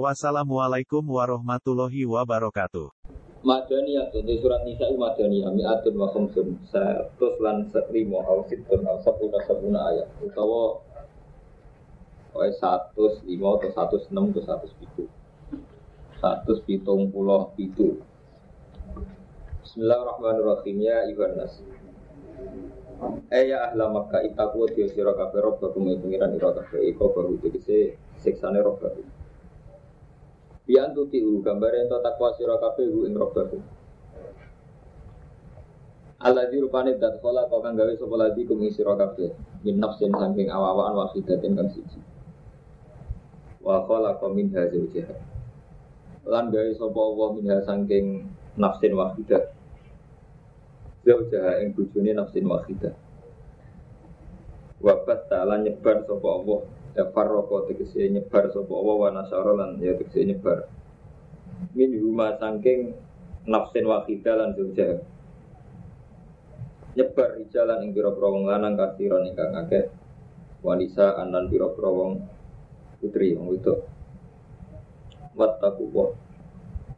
Wassalamualaikum warahmatullahi wabarakatuh. Madaniyah di surat Nisa Madaniyah mi'atun wa khamsun terus lan lima au situn au sabuna ayat. Utawa Wae satu lima atau satu enam atau satu pitu satu pitung pulau pitu Bismillahirrahmanirrahim ya Iwan Nas. Eh ya ahla Makkah itaku dia sira kabeh rob bakum pengiran ira kabeh iko baru rob bakum Bian tuti u gambar ento takwa sira kabeh u ing robbaku. Allah di rupane dat kola kau kang gawe sapa lagi kum ing sira kabeh. Min nafsin saking awawan wahidatin kang siji. Wa kola kau min hasil jahat. Lan gawe sapa Allah min saking nafsin wahidat. Zaujaha ing bojone nafsin wahidat. Wabat ta'ala nyebar sapa Allah ya farroko tegese nyebar sapa Allah wa nasara lan ya tegese nyebar. Min huma saking nafsin wahidah lan zauja nyebar jalan ing pira-pira wong lanang kasiron ingkang akeh. Wanisa anan pira-pira putri wong wedok. Wattaku wa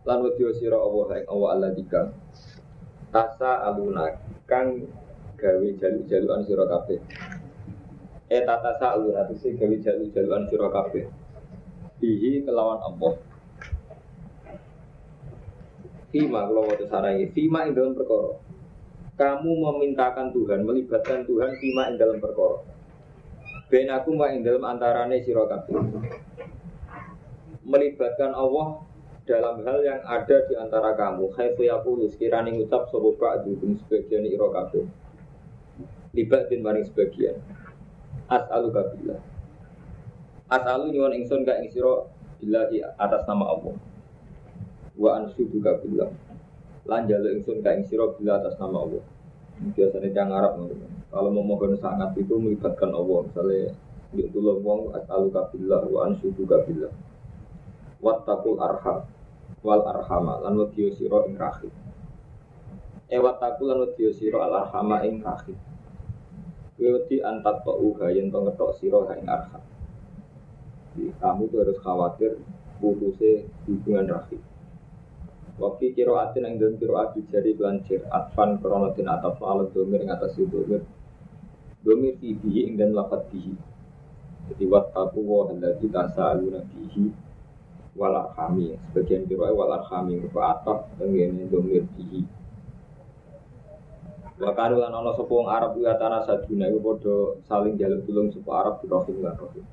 lan wedya sira Allah ing Allah dikang tasa aluna kang gawe jalu-jaluan sira kabeh Eh tata sa'lu sih gawe jalu-jaluan sira kabeh. Bihi kelawan Allah. Fima kalau waktu sarangi, Fima ing dalam perkara. Kamu memintakan Tuhan, melibatkan Tuhan Fima ing dalam perkara. Ben aku ing dalam antarane sira kabeh. Melibatkan Allah dalam hal yang ada di antara kamu. Khaifu yaqulu sekiranya ngucap sapa ba'du sebagian ira kabeh. Libatin maring sebagian as'alu kabillah as'alu nyuwun ingsun ka ing sira billahi atas nama Allah. Wa ansudu kabillah lan jalu ingsun ka ing sira bila atas nama Allah. Biasanya yang Arab kalau memohon sangat itu melibatkan Allah. Misalnya tulung wong as'alu kabillah wa ansudu kabillah wattaqul arham wal arhama lan wadiyo sira ing rahim. E wattaqul lan wadiyo sira al arhama ing rahim Wedi antat uga yang to ngetok siro ing arham. Kamu tuh harus khawatir putusnya hubungan rahim. Waktu kiro atin yang dalam kiro ati jadi belancir atfan kronotin atau alat domir yang atas itu domir domir bihi ing dan lafat bihi. Jadi wattaku wa alladzi tasaaluna bihi wal arhami. Sebagian kiro wal arhami berupa ataf dan ini domir bihi. Wa karu lan ana sapa wong Arab ya tanah saduna iku padha saling jaluk tulung sapa Arab di rohim lan rohim.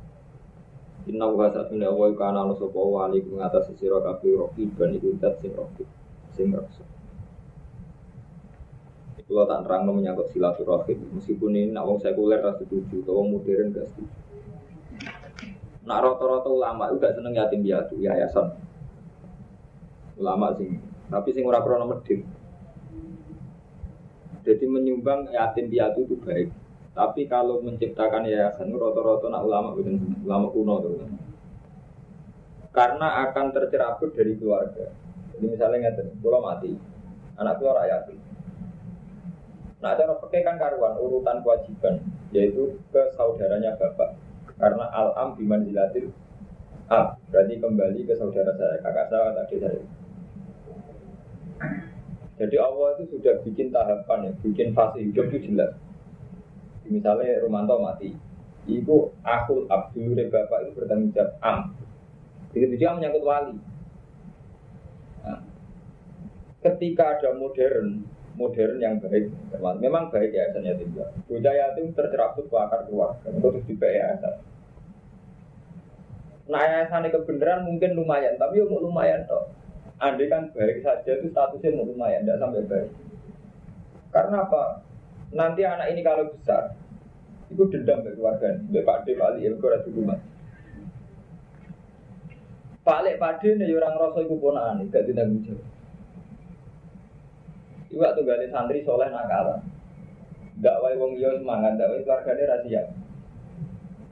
Inna wa satuna wa kana ana sapa wali ku ngatas sira kabeh rohim ban iku dat sing rohim sing raksa. Kalau tak terang menyangkut silaturahim, meskipun ini nak wong sekuler rasa setuju, wong modern gak setuju. Nak rata-rata ulama juga seneng yatim piatu, yayasan. Ulama sing, tapi sing ora krono medhit. Jadi menyumbang yatim piatu itu baik. Tapi kalau menciptakan yayasan roto-roto nak ulama ulama kuno tuh. Karena akan tercerabut dari keluarga. Jadi misalnya ngerti, kalau mati, anak keluar yatim. Nah, cara pakai kan karuan urutan kewajiban, yaitu ke saudaranya bapak. Karena al-am biman dilatil ab, berarti kembali ke saudara saya, kakak saya, adik saya. Jadi Allah itu sudah bikin tahapan ya, bikin fase hidup itu jelas. Misalnya Romanto mati, ibu aku Abdul bapak itu bertanggung jawab am. Begitu dia menyangkut wali. Nah, ketika ada modern, modern yang baik, memang baik ya asalnya tinggal. Bocah itu tercerabut ke akar keluarga, untuk di yayasan. Nah yayasan kebenaran mungkin lumayan, tapi mau lumayan toh andai kan baik saja itu statusnya mau lumayan, tidak sampai baik. Karena apa? Nanti anak ini kalau besar, itu dendam ke keluarga, ke Pak D, Pak Ali, ya di rumah. Pak Lek Pak ini ya orang rasa itu ponaan, gak ditanggung jawab. Iwak tuh gali santri soleh nakal. Dakwai wong iya semangat, dakwai keluarganya rahasia.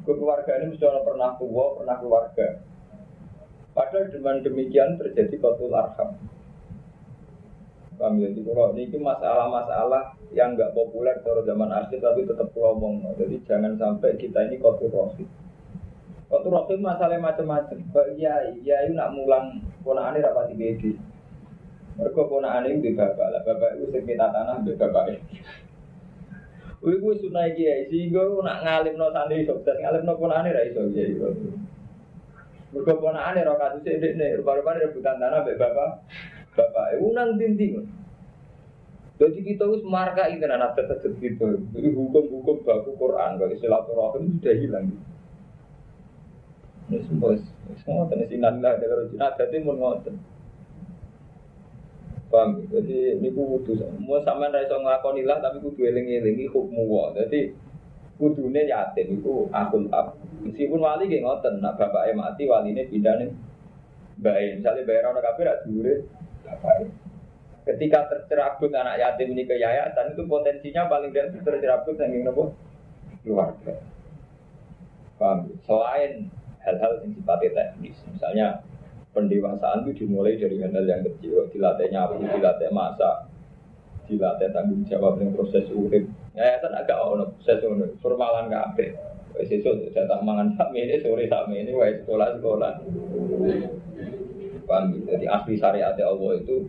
Keluarga ini mesti orang pernah tua, pernah keluarga. Padahal dengan demikian terjadi kotul arham. Ya? Jadi kalau ini masalah-masalah yang nggak populer kalau zaman akhir tapi tetap ngomong. Jadi jangan sampai kita ini kotul rohim. Kotul rohim masalah macam-macam. Iya, iya, nak mulang ponaan ini rapati bedi. Mereka ponaan ini di bapak lah. Bapak itu sekitar tanah di bapak Wih gue sunai kiai gue nak ngalim no santri sukses ngalim no pun aneh rai so kiai. Pun aneh roh kasus ini nih rupa-rupa rebutan tanah be bapak bapak. Unang tinting. Jadi kita harus marka itu anak tetap gitu. Jadi hukum-hukum baku Quran kalau silaturahim sudah hilang. Ini semua semua tenis inallah dari Cina jadi mau ngotot. Paham? Jadi ini ku kudu mau sama ra iso nglakoni lah tapi kudu eling-elingi hukmu wa. Jadi kudune yatim iku akul ab. Meskipun wali nggih ngoten, nak bapake mati waline pindane bae. Misalnya bayar orang kafir rak dhuwure. Ketika tercerabut anak yatim ini ke yayasan itu potensinya paling tidak tercerabut yang nopo keluarga. Paham? Selain hal-hal yang sifatnya teknis, misalnya pendewasaan itu dimulai dari hal yang kecil, dilatih nyapu, dilatih masak, dilatih tanggung jawab dengan proses urip. Yayasan agak ono urip, formalan kabeh. Wes sesuk jatah mangan sak ini sore sak ini wes sekolah sekolah. Paham? Jadi asli syariat Allah itu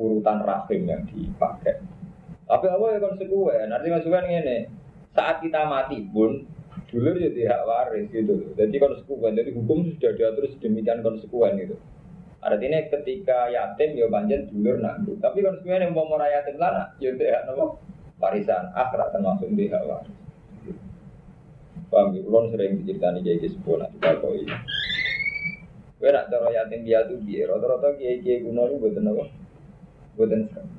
urutan rahim yang dipakai. Tapi Allah ya konsekuen. Artinya konsekuen ini saat kita mati pun dulur ya tidak waris gitu Jadi konsekuen, jadi hukum sudah diatur sedemikian konsekuen gitu. Artinya ketika yatim ya banjir dulur nanggung. Tapi konsekuen yang mau meraya yatim lana, ya tidak nopo warisan akhirat termasuk tidak waris. Paham ya? Kulon sering diceritani kayak gitu nanti kalau ini. Gue nak cara yatim piatu biar, rata-rata kiai kiai kuno ini buatan apa? Buatan sekarang.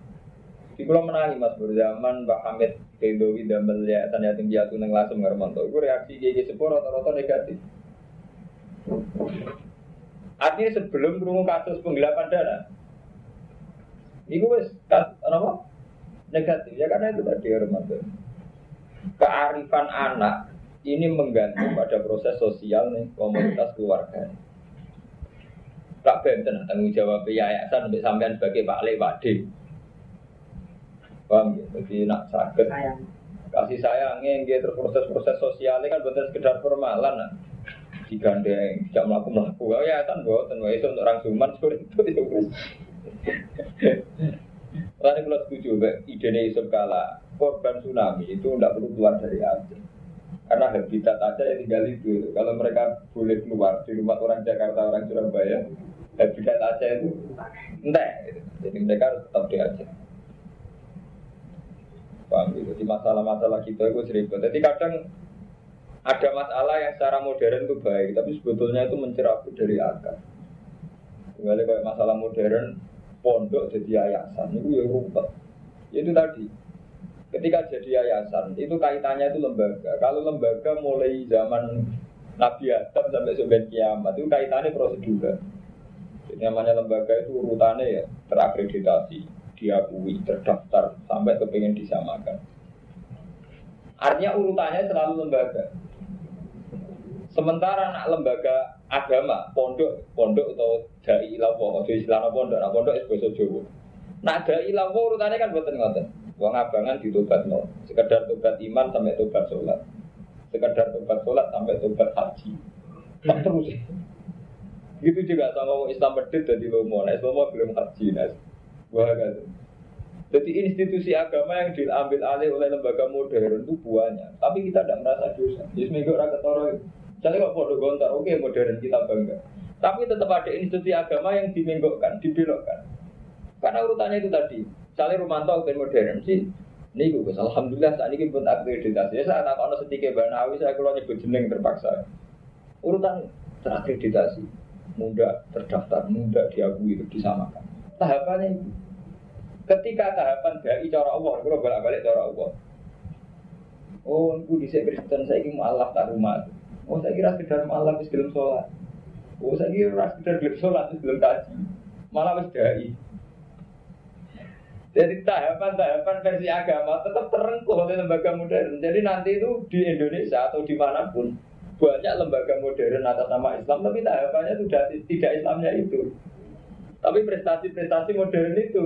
Di kulo menangi mas berzaman Pak Hamid Kedowi dan yayasan yatim piatu neng langsung ngarmanto. Itu reaksi gigi sepuluh rata-rata negatif. Artinya sebelum kerungu kasus penggelapan dana, itu wes apa? Negatif ya karena itu tadi Armanto. Kearifan anak ini menggantung pada proses sosial nih komunitas keluarga. Tak benten tanggung jawab yayasan sampai sampean sebagai Pak Le Pak D. Paham ya? Jadi nak sakit kasih sayangnya yang terus proses-proses sosialnya kan bukan sekedar formalan nah. digandeng tidak melakukan melaku oh, ya kan buat dan itu untuk orang suman seperti itu Lalu kalau setuju, ide Yusuf Kala, korban tsunami itu tidak perlu keluar dari Aceh. Karena habitat aja yang tinggal itu. Kalau mereka boleh keluar di rumah orang Jakarta, orang Surabaya, habitat aja itu entah. Jadi mereka harus tetap di Aceh. Paham gitu. Jadi masalah-masalah kita itu seribut. Jadi kadang ada masalah yang secara modern itu baik, tapi sebetulnya itu mencerabut dari akar. Kembali kayak masalah modern, pondok jadi yayasan, itu ya rumput. Itu tadi, ketika jadi yayasan, itu kaitannya itu lembaga. Kalau lembaga mulai zaman Nabi Adam sampai sebenarnya kiamat, itu kaitannya prosedur. Jadi namanya lembaga itu urutannya ya terakreditasi, diakui, terdaftar, sampai kepengen disamakan. Artinya urutannya selalu lembaga. Sementara anak lembaga agama, pondok, pondok atau dai ilawo, atau istilah pondok, nah pondok itu bahasa Jawa. Nah dai ilawo urutannya kan buatan ngoten. Uang abangan ditobat nol, sekedar tobat iman sampai tobat sholat, sekedar tobat sholat sampai tobat haji. Tak terus. Gitu juga sama Islam medit jadi lomo, nah Islam belum haji, nah Wah, kan. Jadi institusi agama yang diambil alih oleh lembaga modern itu buahnya. Tapi kita tidak merasa dosa. Jadi seminggu orang ketoro. Jadi kok bodoh gontar, oke modern kita bangga. Tapi tetap ada institusi agama yang dimenggokkan, dibelokkan. Karena urutannya itu tadi. Misalnya Romanto ben modern sih. Ini gue, alhamdulillah saat ini pun akreditasi. Ya saat aku sedikit banawi, saya keluar nyebut jeneng terpaksa. Urutan terakreditasi, muda terdaftar, muda diakui, disamakan. Tahapannya itu. Ketika tahapan dai cara Allah, kalau balik-balik cara Allah. Oh, aku di Kristen saya ingin mualaf tak rumah. Oh, saya kira sekedar di sebelum sholat. Oh, saya kira sekedar belum sholat di sebelum kaji. Malah wis dai. Jadi tahapan-tahapan versi agama tetap terengkuh oleh lembaga modern. Jadi nanti itu di Indonesia atau di mana pun banyak lembaga modern atas nama Islam, tapi tahapannya sudah tidak Islamnya itu. Tapi prestasi-prestasi modern itu.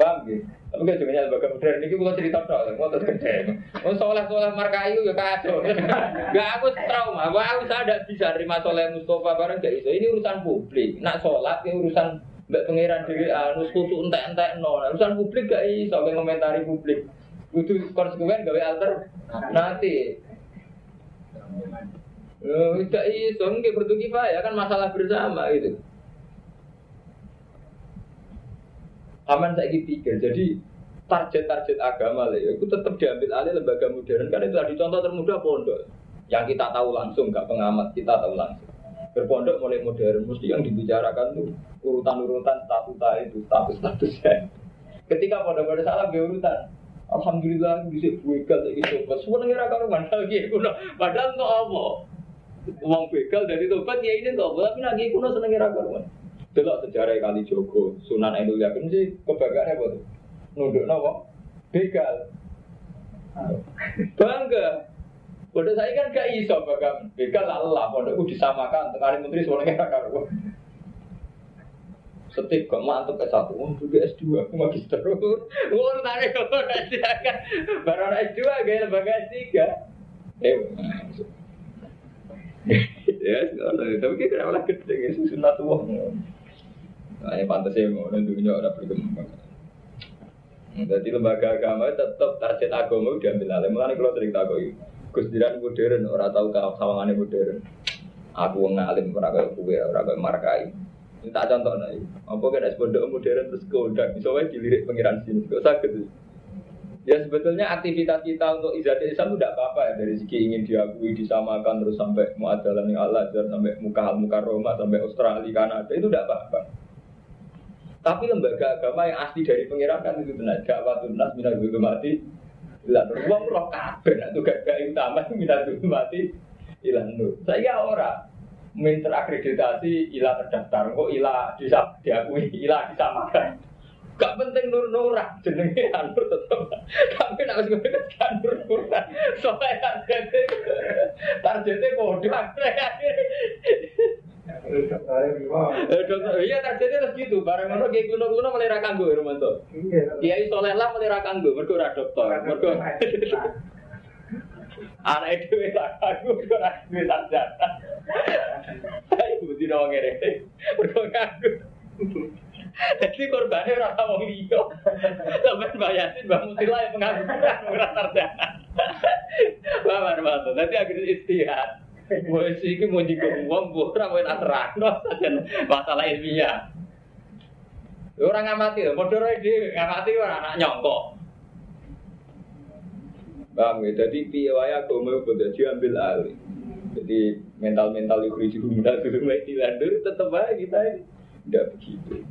Paham gitu? Tapi gak juga lembaga modern ini kalau cerita soal, mau terus gede. Mau soleh soleh markai ya kacau. Gak aku trauma, wah aku tidak bisa terima soleh Mustafa bareng gak iso. Ini urusan publik. Nak sholat ini urusan Mbak Pangeran Dewi Anus kutu entek entek no. Urusan publik gak iso kayak komentari publik. Itu konsekuen gawe alter nanti. Gak iso nggih bertuki ya kan masalah bersama gitu. Aman saya pikir, jadi target-target agama lah, itu tetap diambil alih lembaga modern. Karena itu tadi contoh termudah pondok. Yang kita tahu langsung, nggak pengamat kita tahu langsung. Berpondok mulai modern mesti yang dibicarakan tuh urutan-urutan statuta itu status-statusnya ketika pondok-pondok salah urutan Alhamdulillah bisa begal lagi coba semua negara karuan lagi kuno. Padahal untuk apa? Uang begal dari tobat ya ini tuh tapi lagi kuno seneng era karuan Delok sejarah kali Joko Sunan Endul Yakin sih kebanggaan apa tuh? Nunduk nopo begal. Bangga. Bodoh saya kan gak iso bagang begal lah pondokku disamakan. Tengah menteri soalnya gak karuan. Setik kok mantep ke satu, oh juga S2, aku magister. Oh, tarik kok S2 kan, baru S2 gaya lembaga S3. Eh, ya, tapi kita kenapa gede, ya, sunat tua. Nah, yang pantas ya, mau nentunya orang berkembang. Jadi lembaga agama tetap target agama diambil alih. Mulai kalau sering takut Gus Diran modern, orang tahu kalau sawangannya modern. Aku ngalim orang kayak gue, orang kayak markai. Ini tak contoh nih. Apa kan es modern terus kodak, misalnya dilirik pengiran sini, gak sakit. Ya sebetulnya aktivitas kita untuk ibadah Islam tidak apa-apa ya dari segi ingin diakui, disamakan terus sampai muadalah yang Allah sampai muka muka Roma sampai Australia, Kanada itu tidak apa-apa. Tapi lembaga agama yang asli dari pengiran kan itu benar. Gak nas minal mati Lah uang roh kabeh nak tugas gak utama minta dulu mati ilah nur. Saya ora min terakreditasi ilah terdaftar kok ilah bisa diakui ilah disamakan. Gak penting nur nurah jenenge nur tetep. Tapi nak wis ngene kan nur nurah. Soalnya targetnya targetnya bodoh. Eh, iya terjadi terus gitu. Barang ngono kayak kuno kuno mulai rakan gue Romanto. Iya soleh lah mulai rakan gue. Mereka ora dokter. Mereka anak itu rakan gue. Mereka duwe sarjana. Ibu tidak mau ngere. Mereka ngaku. Jadi korbannya tau wong liya. Sampai bayarin Mbak Mutila yang pengangguran ora sarjana. Bapak Romanto. Nanti akhirnya istihad. Wes iki mau jika uang bu, ora kowe tak terangno masalah ilmiah. Orang ngamati, modal dia ngamati orang anak nyongkok. Bang, ya? Jadi piye wae agama udah diambil alih. Jadi mental-mental itu muda dulu mati landur tetap aja kita ini tidak begitu.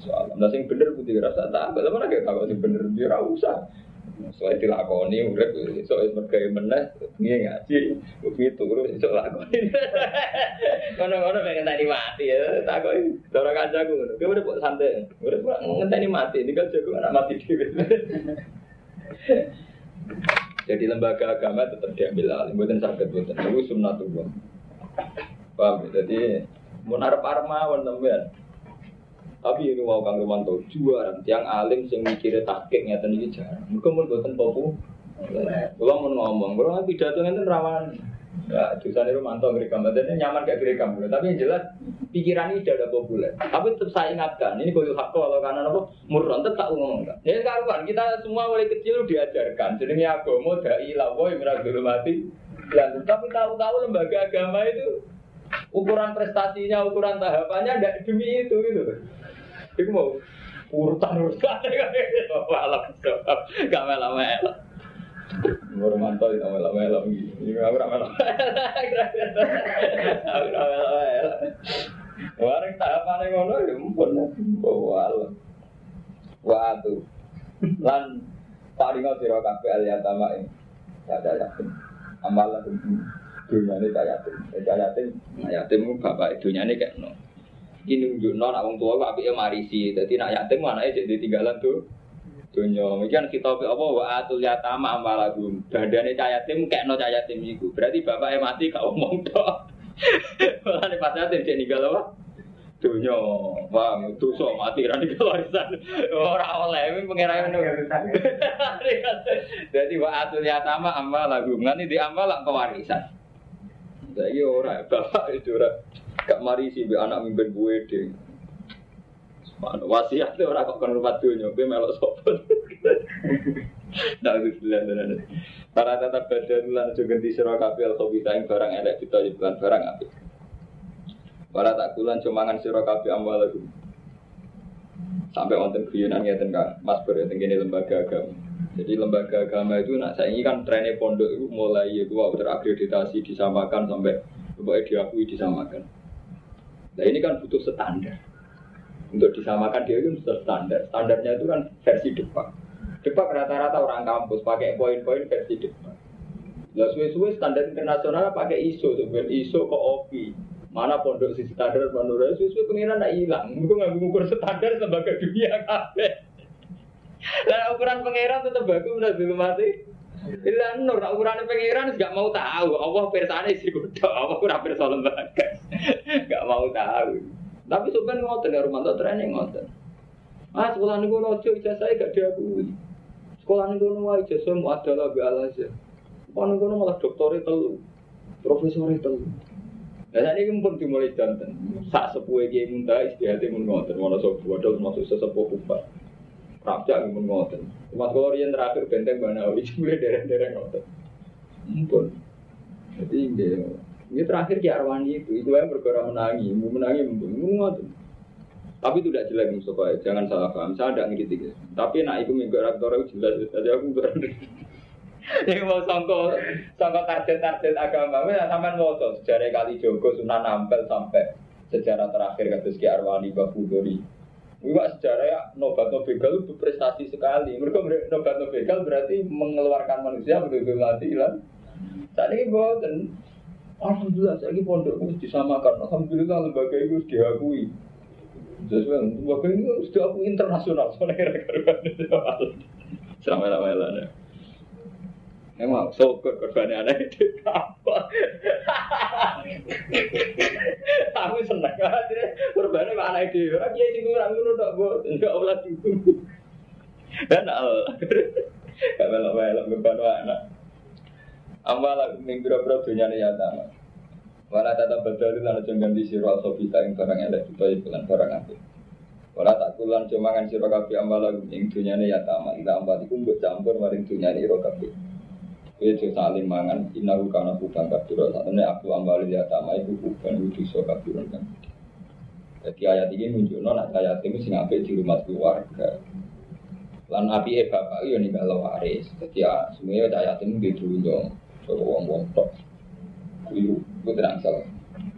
Soalnya, nah sing bener putih rasa tak, mana kayak tahu sing bener dia usah. Soalnya dilakoni, udah soalnya sebagai meneh, ini ngaji, begitu turu, iso lakoni. Kono-kono pengen tadi mati ya, takoi. Orang kancaku, gue udah buat santai, udah buat ngenteni mati, kan jago anak mati di Jadi lembaga agama tetap diambil alih, buatan sakit, buatan itu sunnatullah. Paham ya? Jadi, mau narap armawan teman tapi ini mau kang Romanto juara, tiang alim sing mikirnya takik ngeten iki jarang. Mergo mun boten popo. Kula mau ngomong, kula pidato ngeten rawan. Ya, jurusan Romanto ngerekam, dan nyaman kayak ngerekam. Tapi yang jelas pikiran ini sudah populer. Tapi tetap saya ingatkan, ini kalau hak kalau karena apa murron tetap ngomong kan. Ya karuan kita semua mulai kecil diajarkan. Jadi ini agama dai lawo yang dulu mati. Ya, tapi tahu-tahu lembaga agama itu ukuran prestasinya, ukuran tahapannya tidak demi itu gitu. Iku mau urutan-urutan malam gak melo-melo. Mur mantau itu melo-melo Ini aku ora melo. Aku ora melo-melo. Wareng tahapane ngono ya mumpun wal. Waduh. Lan paringa sira kabeh aliyatama ing ada yakin. Amalan ini tak yatim. Tak yatim, yatim bapak dunia ini kayak no. Ini nunjukno nak wong tua kok apike marisi. Dadi nak yatim anake jadi tinggalan tuh. Dunya, iki kan kita apa wa atul yatama amwalagum. Dandane cah yatim kekno cah yatim iku. Berarti bapaknya mati gak omong tok. Mulane pas yatim cek ninggal apa? Dunya, paham, dosa mati ra ninggal warisan. Ora oleh, ini pengiran ngono. Jadi wa atul yatama amwalagum. Ngene di lak kewarisan. Saiki ora bapak itu ora gak marisi be anak mimpin gue deh. Mana wasiat ora kok kon rupat donya, kowe melok sapa? Nah, bismillah tenan. Para tata badan lan aja ganti sira kabeh al khabitha ing barang elek ditoyo bukan barang apik. Para tak kulan cumangan sira kabeh amwalakum. Sampai wonten guyonan ngeten Kang, Mas Ber teng lembaga agama. Jadi lembaga agama itu nak saya ini kan trennya pondok itu mulai itu wow, terakreditasi disamakan sampai pokoknya diakui disamakan. Nah ini kan butuh standar. Untuk disamakan dia itu sudah standar. Standarnya itu kan versi depan. Depak rata-rata orang kampus pakai poin-poin versi depan. Nah suwe-suwe standar internasional pakai ISO sebenarnya ISO ke OPI. Mana pondok sisi standar menurut suwe-suwe pengiran tidak hilang. Itu nggak mengukur standar sebagai dunia kafe. Lah ukuran pangeran tetap bagus dulu mati. Ila nur ukuran pangeran gak mau tahu. Allah persane sih kudu. Allah ora perso lembaga. Gak mau tahu. Tapi sebenarnya ngoten ya rumah training ngoten. Ah sekolah niku ojo ijazah gak diakui. Sekolah niku ono wae ijazah mu adalah bi alaja. Sekolah niku malah doktore telu. Profesore telu. Nah, ini pun dimulai jantan. Sak sepuhe kiai muntah istihati mun ngoten, mana sop bodol masuk sesepuh kupat. Raja mun ngoten. Mas kalau yang terakhir benteng Banawi, mulai dereng-dereng ngoten. Mumpun. Jadi ini, ini terakhir Ki Arwani itu, itu yang bergerak menangi, mau menangi, mau ngoten. Tapi itu tidak jelas Mustafa, jangan salah paham. Saya tidak ngerti gitu. Tapi nak itu minggu rektor itu jelas. Jadi aku berani. Yang mau songko, songko target-target agama, ya sampai mau sejarah kali Joko Sunan Ampel sampai sejarah terakhir kasus Ki Arwani Babudori. Enggak sejarah ya nobat nobegal itu prestasi sekali. Mereka nobat nobegal berarti mengeluarkan manusia betul-betul mati lah. Saat ini boten. Alhamdulillah saya ini pondok harus disamakan. Alhamdulillah lembaga itu diakui. Sesuai lembaga ini harus diakui internasional. Soalnya kira-kira Selama-lama ya. Emang syukur korbannya anak itu apa? Aku seneng aja korbannya kok anak itu. Orang dia sih kurang dulu tak buat, enggak olah itu. Dan al, gak melok melok beban anak. Amal minggu berapa dunia nih ya tamat. Wala tata bedali lan aja ganti sira sobita ing barang elek utawa bulan barang apik. Wala tak kulan cumangan sira kabeh amal ing dunyane ya tamat. Ila ambat iku mbok campur maring dunyane ira kabeh. Itu saling mangan inahu kana bukan kabiro Saatnya aku ambali ya tama itu bukan itu so kabiro kan Jadi ayat ini menunjukkan nak ayat ini sing apik di rumah keluarga. Lan api e bapak yo ninggal waris. Jadi ya semuanya ayat ini di dunia So wong-wong tok. Itu itu tenang salah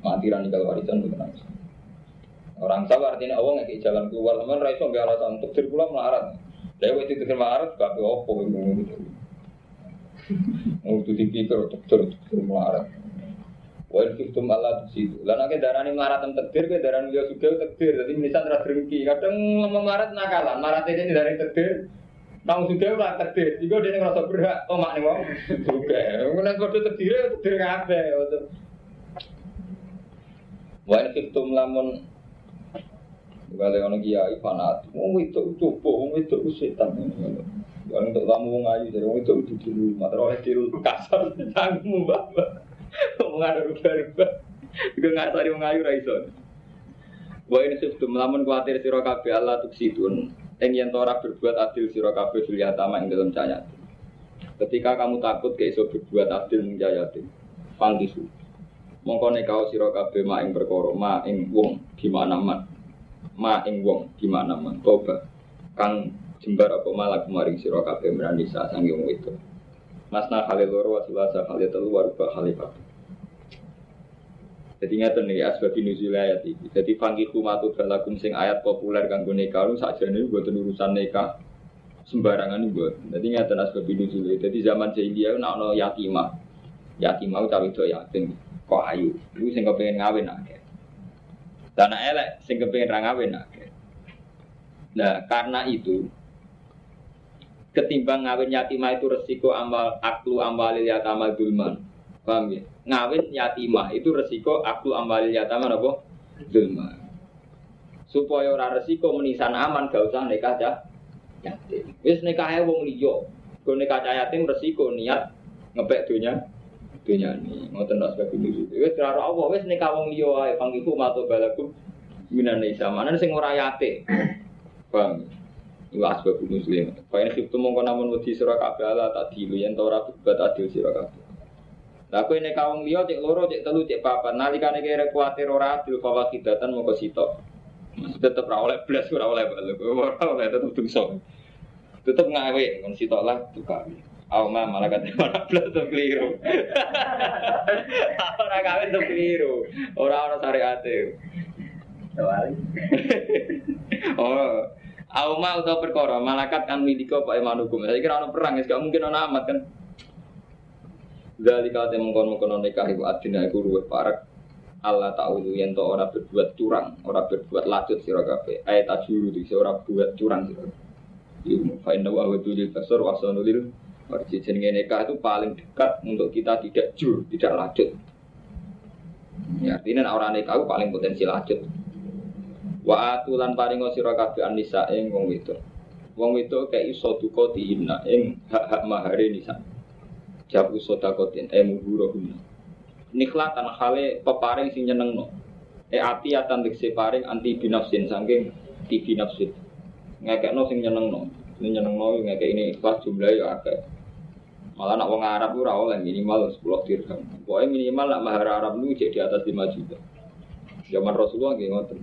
Mati rani kalau warisan itu tenang Orang sabar artinya Allah nggak jalan keluar teman raiso nggak alasan untuk sirkular melarat. Dewa itu melarat gak opo gitu. Mau tuh dipikir dokter dokter melarat. Wa Allah di situ. Lah nek darani melarat tem takdir ke darani yo sudah takdir. Dadi misal ra drengki. Kadang ngomong melarat nakalan. Melarat ini dari takdir. Nang sudah ora takdir. Iku dene ngrasa berhak omak ning wong. Juga. Nek padha takdir takdir kabeh. Wa fiktum lamun Gale ono kiai fanatik. Wong itu coba, wong itu setan. Kalau untuk kamu mau ngayu dari wong itu di rumah, terus di kasar, tanggung bapak. Ngomong ada rubah-rubah. Juga nggak tadi mau ngayu raiso. Wah ini sebelum melamun khawatir siro kafe Allah tuk situn. Yang yang tora berbuat adil siro kafe suliatama yang dalam cahaya. Ketika kamu takut ke iso berbuat adil ning jayatin, pangkisu. Mongko kau siro kafe ma ing perkara ma wong gimana man. Ma wong gimana man. Toba kang jembar apa malah kemarin sira kabeh merani sa sange wong itu. Masna kali loro wasilasa kali telu warba kali papat. Jadi ngeten nih asbab nuzul ayat ini. Jadi fangki humatu balakum sing ayat populer kanggo nikah lu sakjane mboten urusan nikah sembarangan buat. Jadi ngeten asbab nuzul. Jadi zaman jahiliyah nak ono yatimah. Yatimah cawe itu yatim. Kok ayu. Iku sing kepengin ngawin akeh. Tanah elek sing kepengin ra ngawin. Nah, karena itu ketimbang ngawin yatimah itu resiko amal aklu amalil yatama dulman. Paham ya? Ngawin yatimah itu resiko aklu amalil yatama apa? Dulman. Supaya ora resiko menisan aman gak usah nikah cah yatim. Wis nikahe wong liya. Kau nikah yatim resiko niat ngepek dunia dunia ini ngoten nak sebab ini wis kira Allah wis nikah wong liya ae pangiku mato balaku minan nisa mana sing ora yate paham Iku asbab muslim. Fa in khiftum mongko namun wedi sira kabeh ala tak dilu yen ora berbuat adil sira kabeh. Lah kowe nek kawong liya cek loro cek telu cek papat nalikane kira kuwatir ora adil fawa kidatan mongko sitok. Tetep ora oleh blas ora oleh balik. Ora oleh tetep dosa. Tetep ngawe kon sitok lah tukang. Auma malaikat ora blas to keliru. Ora kawin to keliru. Ora ana syariate. Oh, Auma utawa perkara malaikat kan milika Pak Imanukum. Saya kira ana perang, gak mungkin ana amat kan. Dari kate mengkon-mengkon nikah iku adina iku luwih parek. Allah ta'ala yen to ora berbuat curang, ora berbuat lacut sira kabeh. Ayat tajuru iki ora buat curang sira. Iku fa inna wa wadul basar wa sanulil Marji jenenge nikah itu paling dekat untuk kita tidak jur, tidak lacut. Ya, artinya orang nikah itu paling potensi lacut. Wa atulan paringo sira kabeh anisa ing wong wedok. Wong wedok iso duka dihina ing hak-hak mahare nisa. Jabu sodakotin emu burohuna. Nikhlatan hale peparing sing nyenengno. E ati atan dikse paring anti binafsin saking ti binafsin. Ngekekno sing nyenengno. Sing nyenengno ngekek ini ikhlas jumlah ya akeh. Malah nak wong Arab ora oleh minimal 10 dirham. Pokoknya minimal nak mahar Arab lu jadi di atas 5 juta. Zaman Rasulullah nggih ngoten.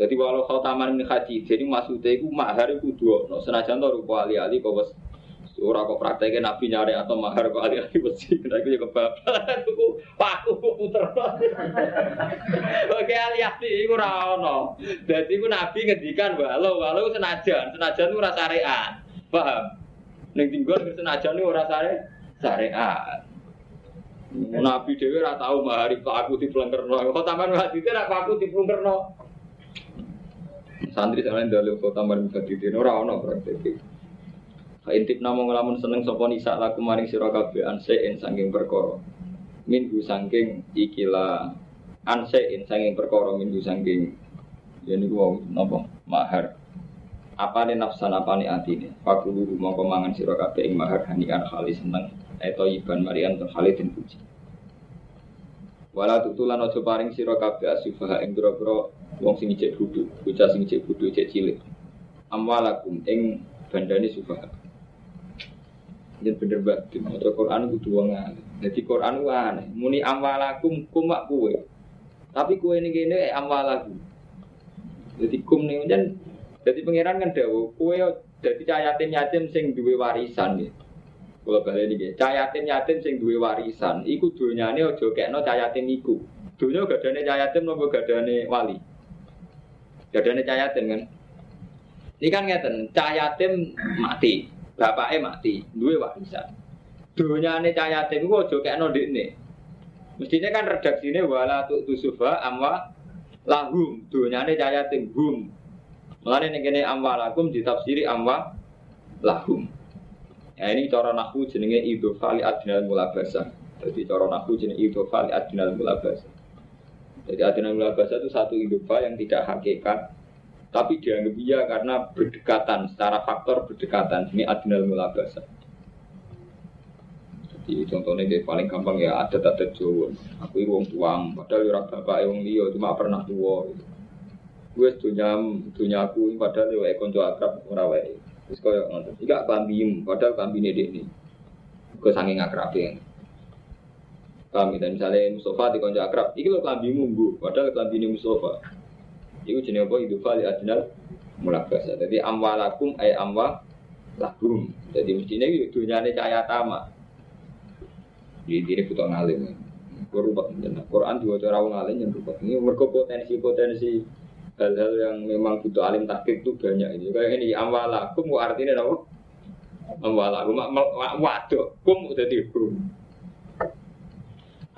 Jadi walau kau taman ini haji, jadi maksudnya itu mahar itu dua. No, senajan tuh rupa ali-ali kau bos Ora kok prakteknya nabi nyari atau mahar kok ali-ali mesti kena itu juga bablas. Aku paku puter. Oke ali-ali itu rano. Jadi itu nabi ngedikan walau walau senajan, senajan itu rasa syariat. Paham? Neng tinggal senajan itu rasa syariat. Nabi dewi ora tahu mahar kok aku dipelengkerno. Kok taman hadis ora aku dipelengkerno. Santri sama yang dalil kota maring badidin ora ono praktek. Fa intip namung ngelamun seneng sapa nisa laku maring sira kabeh ansein saking perkara. Minggu saking ikila ansein saking perkara minggu saking ya niku wau napa mahar. Apa nih nafsan apa nih atine? Fakulu mongko mangan sira kabeh ing mahar hanikan kali seneng. Eto iban marian tur kali den puji. Wala tutulan ojo paring sira kabeh asufaha ing pira-pira wong sing cek bodho, bocah sing cek bodho cek cilik. Amwalakum ing bandane sufaha. Yen bener banget, maca Quran kudu wong. Dadi Quran ku aneh, muni amwalakum kumak kuwe. Tapi kuwe ini kene amwalakum. Jadi kum nih jan jadi pangeran kan dawo kuwe jadi cayatin yatim sing duwe warisan ya. Kalau balik ini, cayatin yatim sing duwe warisan, iku dunyane aja kekno cayatin iku. Dunya gadane cayatin nopo gadane wali. Gadane cayatin kan. Ini kan ngeten, cayatin mati, bapaknya mati, duwe warisan. Dunyane cayatin iku aja kekno ndekne. Mestinya kan redaksine wala tu tusufa amwa lahum dunyane cayatin hum. Mulane ning kene amwalakum ditafsiri amwa lahum. Ya ini cara nahu jenenge idhofa li adnal mulabasa. Jadi cara nahu jenenge idhofa li adnal mulabasa. Jadi adnal mulabasa itu satu idhofa yang tidak hakikat tapi dianggap iya karena berdekatan secara faktor berdekatan ini adnal mulabasa. Jadi contohnya kayak paling gampang ya ada tata Jawa. Aku ini wong tuang, padahal orang bapak wong liya cuma pernah tua. Gitu. Gue dunia dunia aku padahal ya konco akrab ora wae. Terus koyo ngoten. Iki kambim, padahal kambine dek ini. Gue saking akrab ya. Kami dan misalnya Mustafa di konco akrab, iki lho klambimu bu, padahal klambine Mustafa. Iku jenenge apa? Itu fali adnal mulabasa. Jadi amwalakum ay amwa lakum. Jadi mestinya itu dunyane cahaya tama. Di ini butuh ngalim. Menjenak. Quran juga cara ngalim yang berubah. Ini mereka potensi-potensi hal-hal yang memang butuh alim takik itu banyak ini. Kayak ini amwalakum artinya apa? Amwalakum waduh kum udah kum.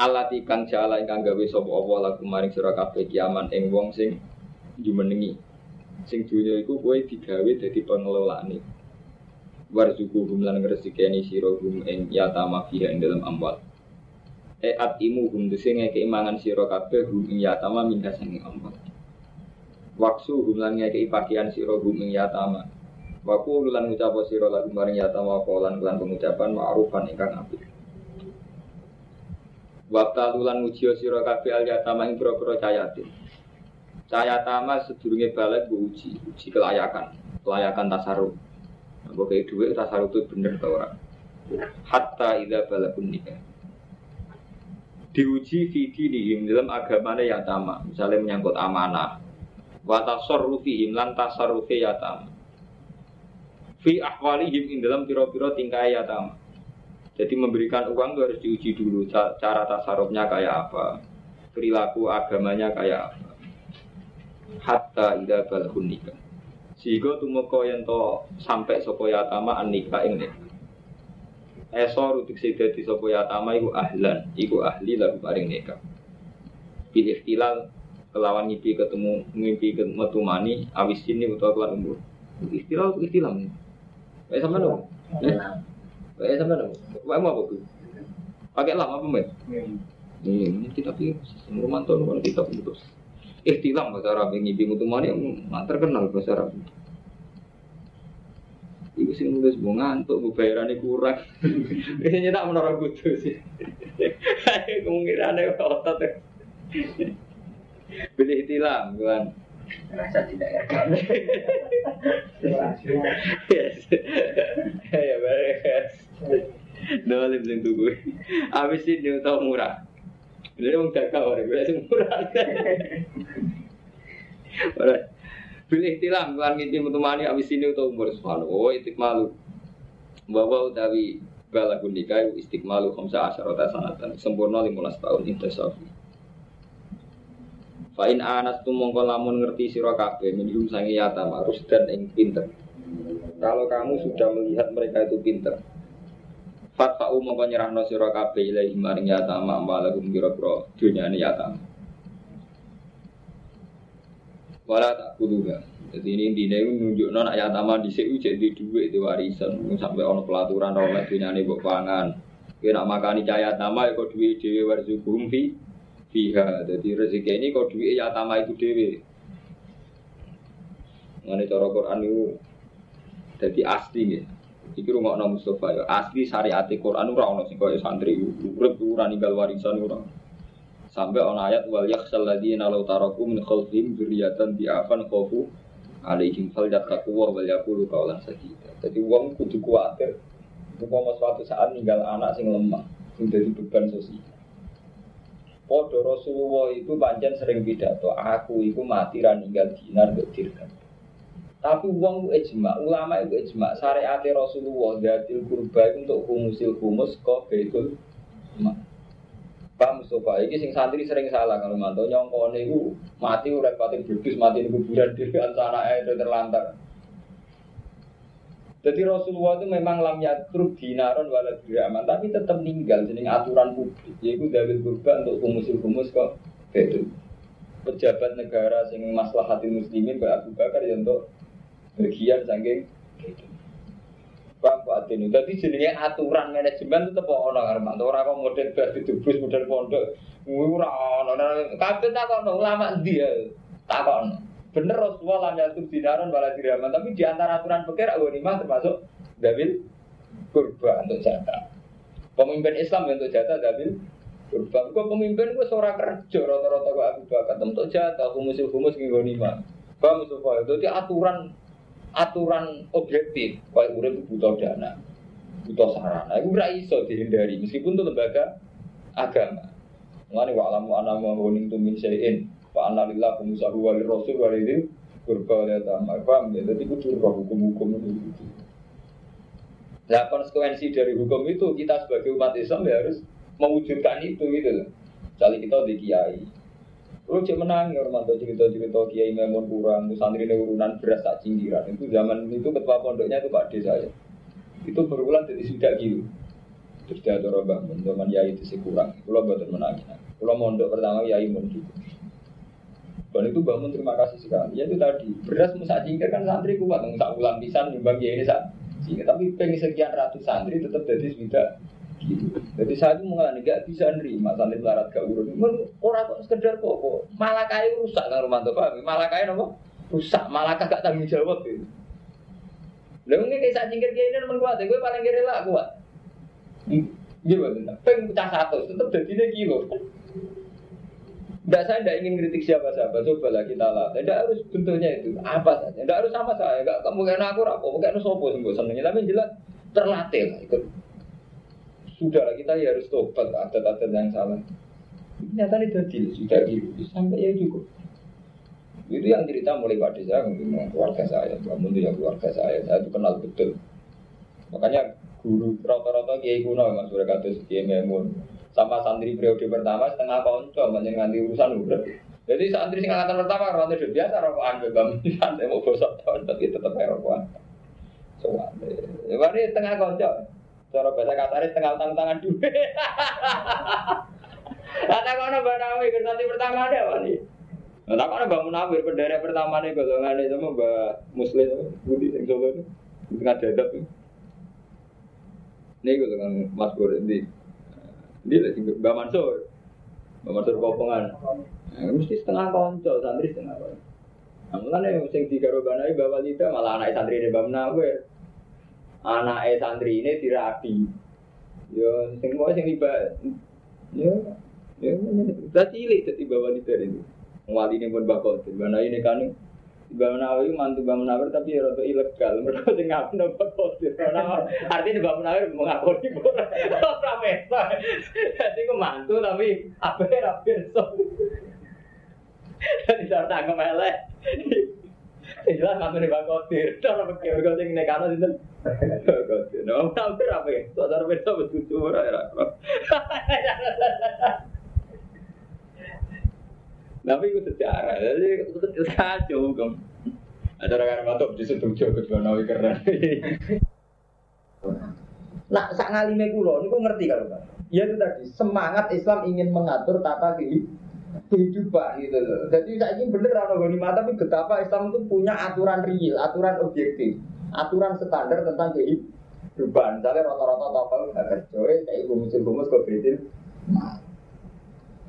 alati kang jala ingkang gawe sapa apa lagu maring sira kabeh kiaman ing wong sing jumenengi sing dunya iku kowe digawe dadi pengelolaane warzukuhum lan ngresikeni sira hum ing yatama fiha ing dalam amwal e atimu hum dese ngeke mangan sira kabeh hum ing yatama minha sing amwal waksu hum lan ngeke pakaian sira hum ing yatama Waku lan ngucap sira lagu maring yatama lan kelan pengucapan ma'rufan ingkang apik Waktu tulan ujiyo siro kafe al yatama ing pura-pura cayatin. Cayatama sedurunge balik bu uji, uji kelayakan, kelayakan tasaruf. Gue kayak duit tasaruf itu bener tau orang. Hatta ida balakun nikah. Diuji fidi dihim dalam agamanya yatama, misalnya menyangkut amanah. Watasor rufihim lan tasarrufi yatama. Fi ahwalihim ing dalam piro-piro tingkah yatama jadi memberikan uang itu harus diuji dulu cara tasarufnya kayak apa, perilaku agamanya kayak apa. Hatta ida balhun nikah. Sehingga tumeka yang to sampai sopo yatama an nikah ing. Esor utik sida di sopo yatama iku ahlan, iku ahli lagu paring nikah. Bil ikhtilal kelawan ngipi ketemu ngimpi metu mani awis ini utawa kelan umur. Ikhtilal ikhtilal. Kayak sama dong. Eh sama dong. Wah mau apa tuh? Pakai lama apa mbak? Iya, ini kita pikir tuh kalau kita putus. Ikhtilam bahasa Arab yang ngibi mutumani yang terkenal bahasa Arab. Ibu sih nulis mau ngantuk, mau bayarannya kurang. Ini tak menara kudu sih. Kemungkinan ada otot. Beli ikhtilam, kan? Rasa tidak ya. Yes. Ya beres. Dolim sing tuku. Habis ini tau murah. Jadi wong dagang sing murah. Ora. Pilih tilam kan nginti mutumani habis ini tau umur subhanahu. Oh itik malu. Bahwa utawi bala nikah istiqmalu khamsa asyarata sanatan sempurna 15 tahun intisafi. Fa in anas tu mongko lamun ngerti sira kabeh minhum sangi yatama dan ing pinter. Kalau kamu sudah melihat mereka itu pinter, Fatfa'u mongko nyerahno sira kabeh ilahi maring yatama malagum kira-kira dunyane yatama. Wala tak kuduga. Jadi ini intinya itu nunjukno nak yatama di sini jadi duit di warisan sampai ono pelaturan oleh dunyane mbok pangan. Kira nak makani cahaya yatama ya kok duit dhewe warzukum fiha. Jadi rezeki ini kok duit yatama itu dhewe. Ngene cara Quran itu jadi asli ya. Iki rungokno Mustafa ya asli syariat Quran ora ono sing koyo santri urip ora ninggal warisan ora. Sampai ono ayat wal yakhsal ladina law taraku min khalfihim dzurriyyatan di'afan khafu alaihim fal yattaqu wa wal yaqulu qawlan sadida. Dadi wong kudu kuwatir umpama suatu saat ninggal anak sing lemah, sing dadi beban sosial. Podo Rasulullah itu panjang sering pidato, aku itu mati ninggal dinar dirham. Tapi uang itu ijma, ulama itu ijma. Syariat Rasulullah datil kurba untuk humusil humus kok betul. Pak Mustafa, ini sing santri sering salah kalau mantau nyongkone itu mati udah pati berdus mati di kuburan di antara air terlantar. Jadi Rasulullah itu memang lam yatruk dinaron wala diraman, tapi tetap meninggal jadi aturan publik. Yaitu dalil kurba untuk humusil humus kok betul. Pejabat negara sing maslahatin muslimin Mbak Abu Bakar ya untuk bagian saking Pak Pak Adin. Jadi jenenge aturan manajemen tetep ono karena ora kok model bar ditubus model pondok. Ora ono. Kabeh takon ulama ndi ya? Takon. Bener Rasulullah lan yatur dinaron bala diraman, tapi di antara aturan fikih ghanimah termasuk dabil kurba untuk jatah. Pemimpin Islam untuk jatah dabil kurba. Kok pemimpin gue seorang kerja rata-rata kok Abu Bakar untuk jatah humus-humus nggo ghanimah. Paham Mustafa? Jadi aturan aturan objektif kayak urip butuh dana butuh sarana itu ora iso dihindari meskipun itu lembaga agama Mengenai wa alamu ana ma woning tu min syai'in wa anna lillah kumusahu wa rasul wa lidin kurba wa tamar paham ya jadi kudu hukum-hukum itu Nah konsekuensi dari hukum itu kita sebagai umat Islam ya harus mewujudkan itu gitu loh. Misalnya kita di kiai, Lu cek menang ya Romanto cerita-cerita Kiai Memun kurang, itu santri urunan beras tak cinggiran. Itu zaman itu ketua pondoknya itu Pak D saya. Itu berulang jadi sudah gitu. Terus dia adoro bangun, zaman yai itu sih kurang. Kulo buatan menangin. Kulo mondok pertama yai gitu. Dan itu bangun terima kasih sekali. Ya itu tadi beras musa jingkir kan santri kuat, musa ulang pisan nyumbang ya ini saat. Tapi pengen sekian ratus santri tetap jadi sudah gitu. Jadi saya itu mengalami gak bisa nerima santri melarat gak urun. Orang kok sekedar kok, malah kayak rusak kan Romanto paham? Malah kayak apa? Rusak, malah gak tanggung jawab gitu. Lalu ini kayak jingkir kayak ini kuat, gue paling kira lah kuat. Gimana? Pengen pecah satu, tetap jadi kilo. Tidak saya tidak ingin kritik siapa-siapa, cobalah kita latih. Tidak harus bentuknya itu apa saja. Tidak harus sama saya. Kamu kayak aku rapo, kayak sopo sembuh senengnya. Tapi jelas terlatih lah ikut. Sudah lah kita ya harus tobat adat-adat yang salah. Nyata ini tadi sudah gitu sampai ya cukup. Itu yang cerita mulai pada saya, mungkin keluarga saya, kamu itu ya keluarga saya, saya itu kenal betul. Makanya guru rata-rata kiai kuno mas sudah kados kiai memun sama santri periode pertama setengah konco banyak nganti urusan udah jadi santri sing pertama rata udah biasa rokokan bebam santai mau gosok tahun tapi tetap aja rokokan soalnya ini tengah konco. Cara bahasa kasarnya tengah tangan tangan dulu Kata kono Mbak Nawi, santri pertama ada apa nih? Nah, tak kono Mbak Munawir, pendera pertama nih, golongan ini sama Mbak Muslim, Budi, yang Solo ini, tengah dadap nih. Ini gue dengan Mas Bur lagi Mbak Mansur. Mbak Mansur Kopongan. Nah, mesti setengah konco, santri setengah konco. Nah, yang sing digarobanai Mbak Walida malah anak santri ini Mbak Menawir. Anak santri ini dirapi. Yo, sing mau sing tiba, yo, yo, udah cilik jadi Mbak Walida ini. Wali pun bakal, Mbak Nawi ini kan Mbak Munawir mantu Mbak Munawir tapi ya rada ilegal. Mereka sing ngaku nambah kodir. Artinya Mbak Munawir mengakoni ora pesta. Jadi ku mantu tapi apa ya pirsa. Jadi ora tangkem elek. Jelas ngaku nih Mbak Kodir. Cara pakai mereka sing nekano sinten. Kodir. Tapi apa ya? Saudara pirsa betul ora ora. Tapi itu sejarah, jadi itu kacau kan. Ada orang matuk di situ jauh kejualan keren. Nah, sak ngalime kulo, niku ngerti kalau Pak. Ya itu tadi, semangat Islam ingin mengatur tata kehidupan gitu loh. Jadi saya ingin bener orang ghanimah, tapi betapa Islam itu punya aturan real, aturan objektif, aturan standar tentang kehidupan. Misalnya rata-rata topel gak kerja, kayak ibu musim-musim kok bedil.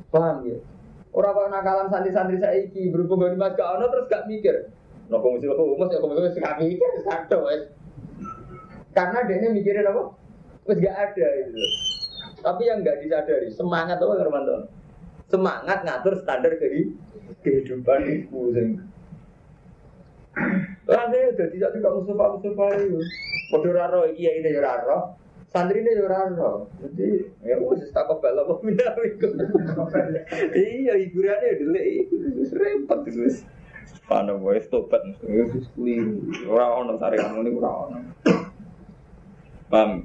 Paham ya? Orang kok nakalan santri-santri saya iki berhubung gak mas gak ono terus gak mikir. Nopo mesti nopo umus ya komunis gak mikir satu wes. Karena dia mikirin apa? Wes gak ada itu. Tapi yang gak disadari semangat apa Hermanto? Semangat ngatur standar kehidupan itu. Rasanya udah tidak tidak Mustafa Mustafa itu. Podo raro iki ya ini raro santri ini juga rano jadi ya wes tak kebal apa minta iya hiburannya dulu repot terus Pana gue tobat, wis keliru. Ora ono saringan ngene ora ono. Paham?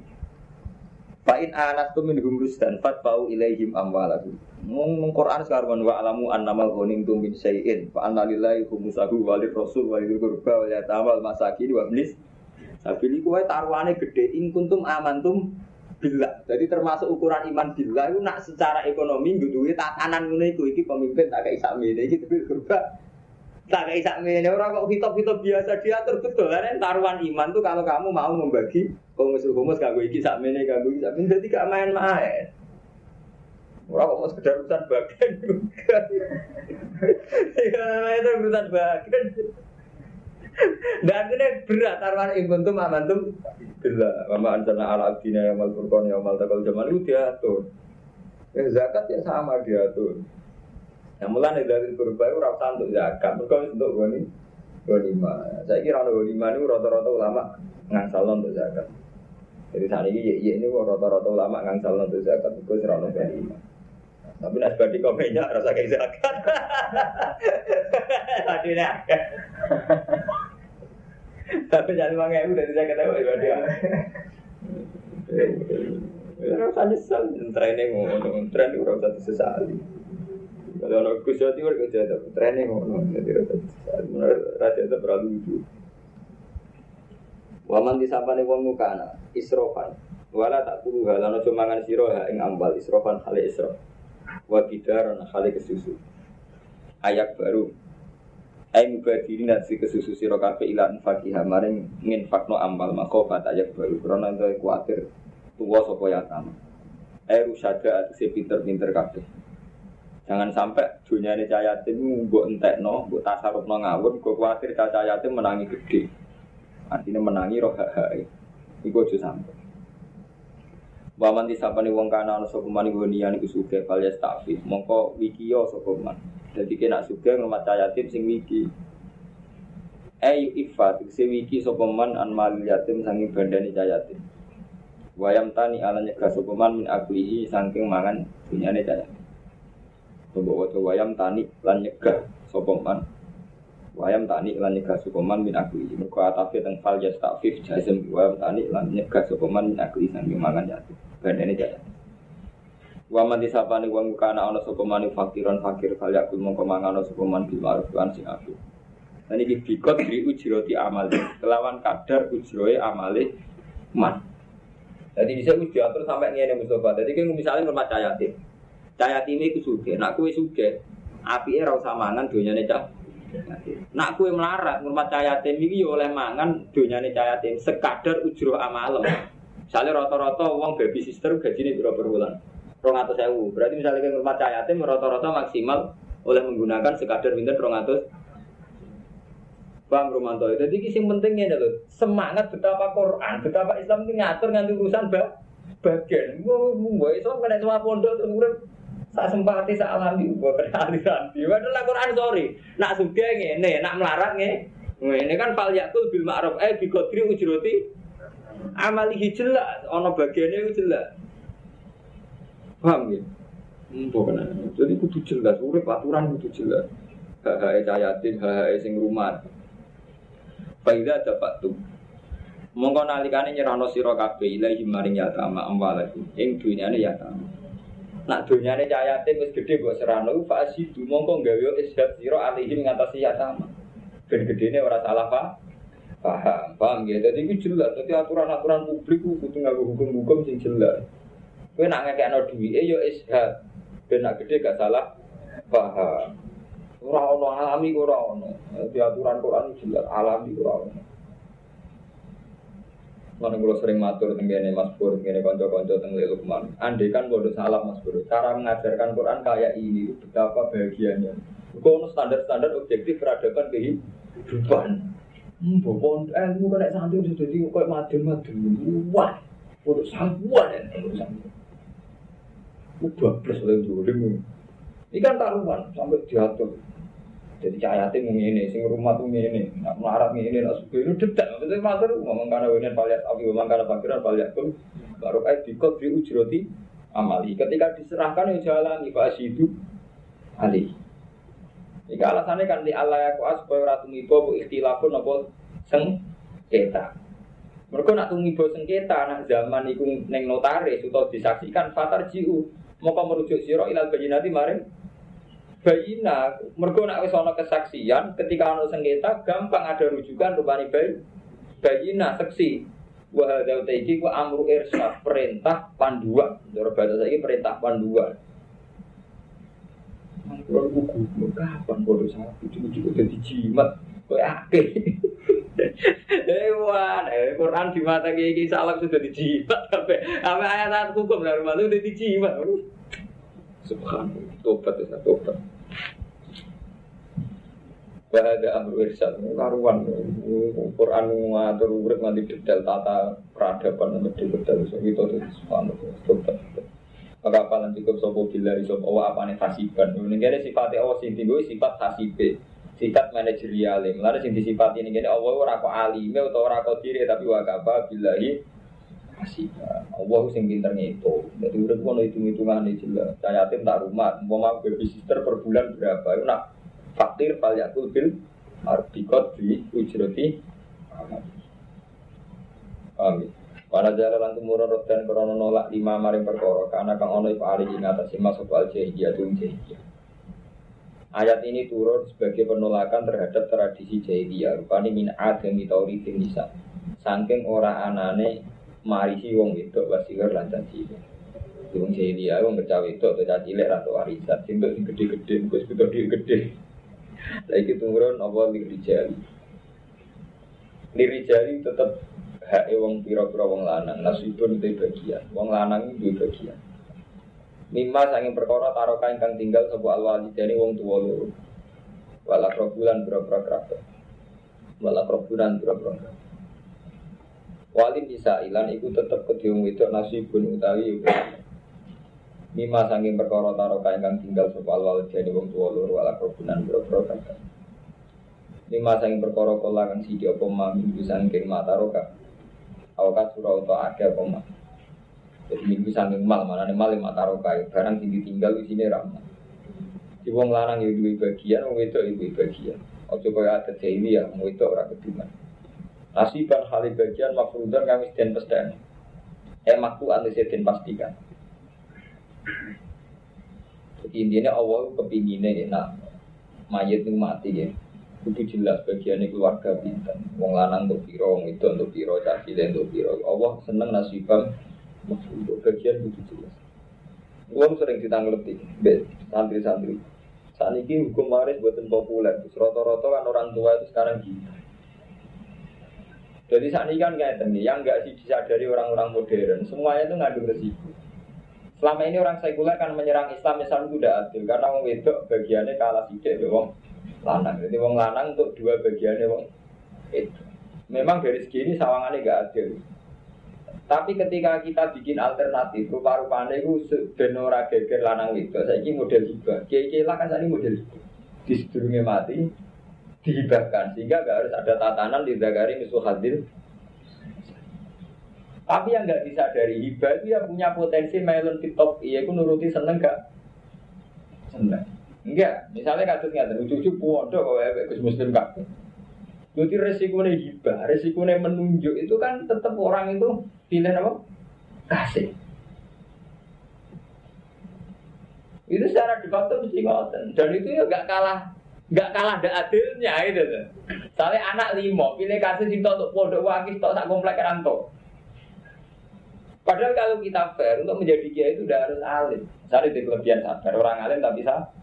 Fa'in anastum minhum rusdan fatfa'u ilaihim amwalahum. Mung Quran sekarang wa alamu annamal ghanimtum min syai'in fa anna lillahi khumsahu wa lirrasul wa lil qurba wa yatamal masakin wa tapi ini kue taruhannya gede, in kuntum amantum bila. Jadi termasuk ukuran iman bila itu nak secara ekonomi duwe tatanan ngono iku iki pemimpin tak kayak sakmene iki tapi berubah. Tak kayak sakmene orang kok hitop-hitop biasa diatur betul kan taruhan iman tuh kalau kamu mau membagi komus-komus kanggo iki sakmene kanggo iki sakmene dadi gak main-main. Orang kok mau sekedar urusan bagian juga. Ya, itu urusan bagian. Dan ini berat taruhan ingkuntum amantum bila mama anjana ala abdina yang mal furqan yang mal takal zaman itu diatur. Ya, zakat ya sama diatur. Yang mulai dari kurba itu rasa untuk zakat. Mereka untuk goni lima. Saya kira ada lima ini rata-rata ulama ngangsal untuk zakat. Jadi saat ini ya, ini rata-rata ulama ngangsal untuk zakat. Itu serana lima. Tapi nas badi komennya rasa kayak zakat. Tadi. Tapi jangan lima ribu dari saya ketahui ya dia. Ya rasa nyesal, training ngono, training ora usah disesali. Kalau orang Gus Timur kerja ada training ngono, jadi rasa disesali. Menurut raja itu terlalu lucu. Waman disapa nih wong mukana, isrofan. Wala tak kuru halan ojo mangan sira ing ambal isrofan hale isrof. Wa bidaran hale kesusu. Ayat baru. Ai mubadiri nasi kesusu sira kabeh ilan fakihah maring nginfakno ambal makhofat ayat baru krana ento kuatir tuwa sapa yatam. Ai rusada atuse pinter-pinter kabeh. Jangan sampai dunia ini cahaya yatim mbok entekno, mbok tasarufno ngawur, gue khawatir cahaya yatim menangi gede. Artinya menangi roh hak hak. Iku aja sampai. Waman disapani wong kana ana sapa man iku niyan iku suge alias takfif. Mongko wikiyo sapa man. Dadi kena ngrumat cahaya yatim sing wiki. Ayu ifat se wiki sapa man an mal yatim sanging bandane cahaya yatim. Wayam tani ala nyegah sapa man min aklihi saking mangan dunyane cahaya Mbok waca wayam tani lan nyegah sapa man. Wayam tani lan nyegah sapa man min akli. Mergo atafe teng fal yastafif jazm wayam tani lan nyegah sapa man min akli sang mangan yati. Bandene jaya. Wa man disapane wong kana ana sapa man fakiran fakir fal yakul mongko mangan ana sapa man bil ma'ruf lan sing apik. Dan ini bikot dari ujroti amali Kelawan kadar ujroe amale man Jadi bisa uji atur sampai ngene Mustafa Jadi kan misalnya rumah cayatin Cahaya timi ku suge, nak kue suge, api usah mangan dunia cah. Nak kue melarat, ngurmat cahaya timi yo oleh mangan cahaya tim sekadar ujroh amalem. Misalnya rata-rata uang baby sister gaji ini berapa bulan? Rong atau sewu. Berarti misalnya ke ngurmat cahaya tim rata-rata maksimal oleh menggunakan sekadar minta rong atau Bang Romanto. Jadi ini yang pentingnya adalah semangat betapa Quran, betapa Islam ini ngatur nganti urusan bagian. Gue Islam kena semua pondok terus Sak sempati sak alami gua kena aliran. Padahal Quran sorry. Nak suge ngene, nak melarat ngene. Ini kan fal yakul bil ma'ruf eh bi qadri ujroti amalihi jelas ana bagiane jelas. Paham ya? Mbok kena. Jadi kudu jelas, urip aturan kudu jelas. Hak-hak cayatin, hak-hak sing rumah. Faida dapat tuh. Mongko nalikane nyerahno sira kabeh ilahi maring yatama amwalakum ing dunyane yatama. Nak dunyane cayatin wis gede mbok serano fa asidu mongko gawe ishab sira alihim ngatasi yatama. Ben gedene ora salah pak. Paham, paham ya. Jadi itu jelas. Jadi aturan-aturan publik itu kudu nganggo hukum-hukum sing jelas. Kowe nak ngekekno duwike yo ishab. Ben nak gede gak salah. Paham. Ora ono alami ora ono. Di aturan Quran jelas alami ora ono. Mana kalau sering matur tenggene Mas Pur, tenggene konco-konco tenggene Lukman. Andai kan bodoh salah Mas Pur, cara mengajarkan Quran kayak ini betapa bahagianya. Kau standar-standar objektif peradaban kehidupan. Hmm, pokok ilmu kan santri sudah jadi kayak madem-madem. Wah, bodoh sabuan ya. Udah plus oleh dulu. Ini kan taruhan sampai diatur. Jadi cahayatin yang ini, sing rumah tuh ini, nak melarat ini, nak suka ini dedak. Maksudnya mater, ngomong karena ini paliat api, ngomong karena pakiran paliat pun baru kayak dikot di ujroti amali. Ketika diserahkan yang jalan, iba itu ali. Jika alasannya kan di Allah ya kuas supaya ratu mibo bu ikhtilafun nopo sengketa. Mereka nak tumibo sengketa nak zaman itu neng notaris atau disaksikan fatar jiu mau merujuk siro ilal bajinati maring bayina mergo nak wis kesaksian ketika ana sengketa gampang ada rujukan rupane bayi. Bayina saksi wa hadza iki ku amru irsyad perintah panduan cara bahasa perintah panduan Kalau buku, kapan bodoh sapi itu juga jadi jimat, kau akeh. Hewan, eh Quran di mata kiai salam sudah dijimat, sampai sampai ayat-ayat hukum dari mana udah dijimat. Subhanallah, tobat ya tobat. Bahada amru irsyad karuan. Quran ngatur urip nganti detail tata peradaban nganti detail so itu tuh subhanallah tobat. Maka apa cukup sopo bila iso apa nih hasiban ini kira sifat Allah sing tinggi sifat hasibe sifat manajerial lalu sing disifat ini kira Allah ora kok alime atau ora kok diri tapi wakaba billahi hasiban Allah sing pinter itu jadi udah kono hitung hitungan ini jelas saya tim tak rumah mau baby sister per bulan berapa? Itu nak fakir fal yakul bil arbikot di ujroti Amin. Para jalan tumurun dan krono nolak lima maring perkara. Karena kang ono iku ali ing atas masuk al jahiliyah tung jahiliyah. Ayat ini turun sebagai penolakan terhadap tradisi jahiliyah rupani min adami tauritin nisa. Saking ora anane marisi wong itu wasihar lan caci. Wong jahiliyah wong kecawe itu atau caci lek atau warisan. Sing gede-gede, wis gede-gede. Lagi tungguran apa lirijali. Lirijali tetap hak wong pira-pira wong lanang, nasibun itu bagian. Wong lanang itu bagian. Mimma sanging perkara taroka ingkang tinggal sebuah alwalidani wong tua loro. Wala krobulan pira-pira kerabat. Wala pira-pira kerabat. Walin bisa ilan iku tetep kediung itu nasibun utawi Mima sanging perkara taroka ingkang tinggal sapa wal jadi wong tuwa loro wala kebunan boro-boro kakak. Mima sanging perkara kala siji apa mami sanging mata roka. Awakat surau utawa akeh apa. Jadi minggu sanging mal mana nih mal mata roka barang sing ditinggal di sini ramah. Si wong larang ya duwe bagian, wong wedok ya duwe bagian. Ojo kaya ada ini ya, wong wedok ora kediman. Nasiban hali bagian mafrudan kami den pesdan. Eh makku ante den pastikan. Jadi intinya Allah kepinginnya ya, nah mayat itu mati ya. Itu jelas bagiannya keluarga bintang. Wong lanang untuk piro, wong itu untuk piro, caci untuk piro. Allah seneng nasibam untuk bagian itu jelas. Uang sering ditanglepi, santri-santri. Saat ini hukum waris buatan populer. Roto-roto kan orang tua itu sekarang gitu. Jadi saat ini kan kayak ini, yang nggak disadari orang-orang modern, semuanya itu ngandung resiko. Selama ini orang sekuler kan menyerang Islam, Islam itu tidak adil karena wong wedok bagiannya kalah sidik ya wong lanang. Jadi wong lanang untuk dua bagiannya wong itu. Memang dari segi ini sawangannya nggak adil. Tapi ketika kita bikin alternatif, rupa-rupanya itu benora geger lanang itu, saya ini model hibah. Kiai lah kan ini model hibah. Di mati, dihibahkan. Sehingga gak harus ada tatanan di Zagari musuh hadir. Tapi yang nggak disadari hibah itu ya punya potensi melon tiktok iya aku nuruti seneng gak seneng. Enggak misalnya kasus nggak ada cucu pondok kalau Gus Muslim gak jadi resikonya hibah resikonya menunjuk itu kan tetap orang itu pilih apa kasih itu secara de facto mesti ngoten dan itu ya gak kalah nggak kalah ada adilnya itu tuh. Soalnya anak limo, pilih kasih cinta untuk pondok wakis tok sak komplek ranto. Padahal kalau kita fair untuk menjadi kiai itu udah harus alim. Misalnya di kelebihan sabar, orang alim tapi sabar.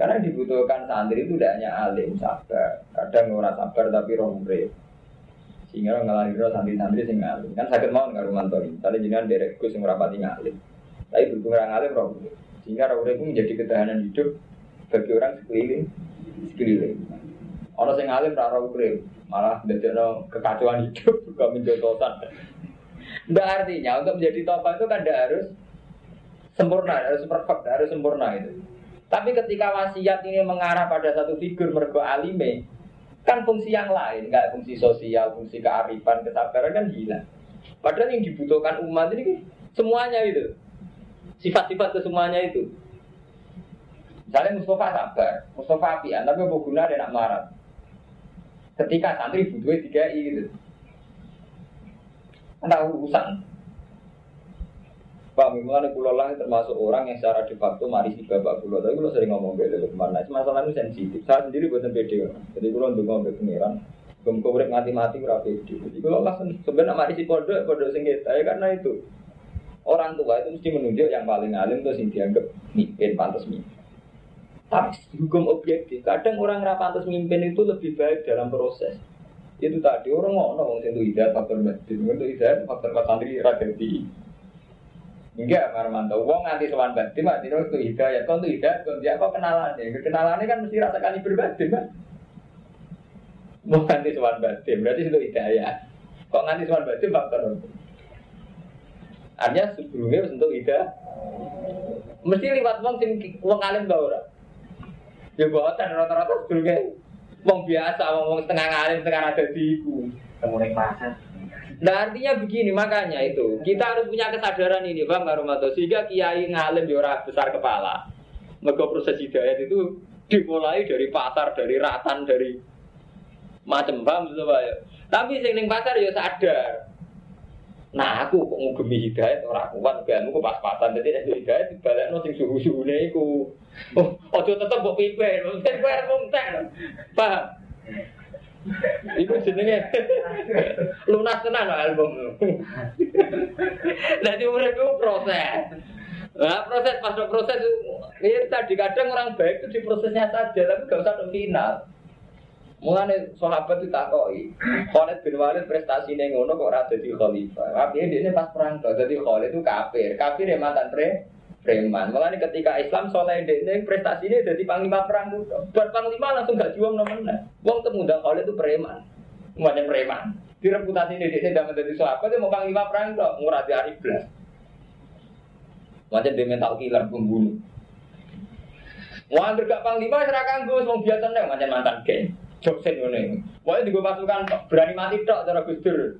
Karena dibutuhkan santri itu tidak hanya alim, sabar. Kadang orang sabar tapi roh Sehingga orang ngelahir santri-santri sing alim. Kan sakit mau nggak rumah tori. Misalnya jenengan derek gus yang rapati ngalim. Tapi berhubung orang alim roh Sehingga roh itu menjadi ketahanan hidup bagi orang sekeliling sekeliling orang yang alim rara ukrim malah no kekacauan hidup juga menjotosan Tidak artinya untuk menjadi tokoh itu kan tidak harus sempurna, harus perfect, harus sempurna itu. Tapi ketika wasiat ini mengarah pada satu figur mergo alime, kan fungsi yang lain, nggak fungsi sosial, fungsi kearifan, kesabaran kan hilang. Padahal yang dibutuhkan umat ini semuanya itu, sifat-sifat kesemuanya itu. Misalnya Mustafa sabar, Mustafa apian, tapi apa guna ada nak marah. Ketika santri butuhnya tiga i gitu. Anda urusan. Pak Mimulan pulau lah termasuk orang yang secara de facto mari si bapak pulau. Tapi kalau sering ngomong beda ke mana, masalah itu sensitif. Saya sendiri buatan pede. Jadi kalau untuk ngomong pengiran, belum kau mati-mati berapa itu. Jadi kalau langsung sebenarnya mari si pondok, pondok sengketa ya karena itu orang tua itu mesti menunjuk yang paling alim itu sing dianggap mimpin pantas mimpin. Tapi hukum objektif, kadang orang rapantas memimpin itu lebih baik dalam proses. Itu tadi orang mau ngomong itu hidayat faktor batin, itu hidayat faktor santri radati. Enggak, Marmanto. Wong nganti sowan batin, mati itu hidayat. Kau itu hidayat, kau dia kok kenalannya? Kenalannya kan mesti rasa kali berbatin, kan? Mau nganti sowan batin, berarti itu hidayat. Kok nganti sowan batin faktor Artinya sebelumnya untuk hidayat. Mesti lewat wong sing wong alim tau ora? Ya buatan rata-rata sebelumnya Wong biasa, wong setengah ngalim, setengah ada di ibu. Kemudian pasar. Nah artinya begini makanya itu kita harus punya kesadaran ini bang Marumato sehingga kiai ngalim di orang besar kepala. Mereka proses hidayat itu dimulai dari pasar, dari ratan, dari macam bang, ya. Tapi sing pasar ya sadar Nah aku kok ngugemi hidayat orang kuat kan aku pas-pasan jadi nek hidayat dibalekno sing suhu-suhune iku. Oh, aja tetep mbok pimpin, mungkin kowe arep ngomong. Paham? Iku jenenge lunas tenan album. Jadi urip itu proses. Nah, proses pas proses ini tadi kadang orang baik itu di prosesnya saja, tapi gak usah final. Mulane sahabat itu takoi, Khalid bin Walid prestasi ngono kok ora dadi khalifah. Tapi ini pas perang tuh, jadi Khalid itu kafir, kafir ya mantan pre preman. Mulane ketika Islam soleh ini prestasi ini jadi panglima perang tuh. Buat panglima langsung gak juang namanya. Wong temuda Khalid itu preman, semuanya preman. Di reputasi ini dia tidak menjadi sahabat, dia mau panglima perang tuh, murah di hari belas. Macam dia mental killer pembunuh. Wah, gak panglima serahkan gue, mau biasa nih, macam mantan geng. Joksen ngene. Pokoke digo pasukan berani mati tok cara Gus Dur.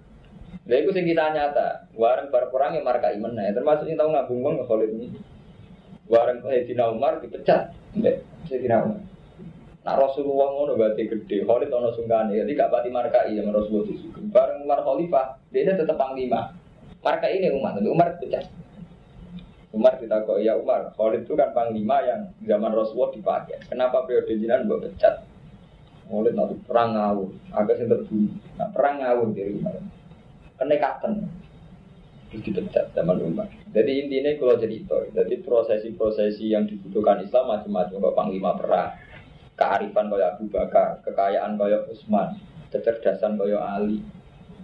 Lha iku sing kita nyata. Wareng bar perang ya iman nah, termasuk sing tau ngabung wong Khalid ini. Wareng Sayyidina Umar dipecat. Mbek Sayyidina Umar. Nak Rasulullah ngono berarti gede. Khalid ana sungkane. Jadi gak pati marka iya Rasulullah disugeng. Bareng Umar Khalifah, dia tetap panglima. Marka ini Umar, tapi Umar dipecat. Umar ditakut, ya Umar, Khalid itu kan panglima yang zaman Rasulullah dipakai. Kenapa periode jinan buat pecat? Mulai nanti perang ngawur, agak sih terbunuh. Nah, perang ngawur dari kemarin. Kenekatan. Dipecat zaman Umar. Jadi intinya kalau jadi itu, jadi prosesi-prosesi yang dibutuhkan Islam macam-macam. Kok panglima perang, kearifan kayak Abu Bakar, kekayaan kayak Utsman, kecerdasan kayak Ali,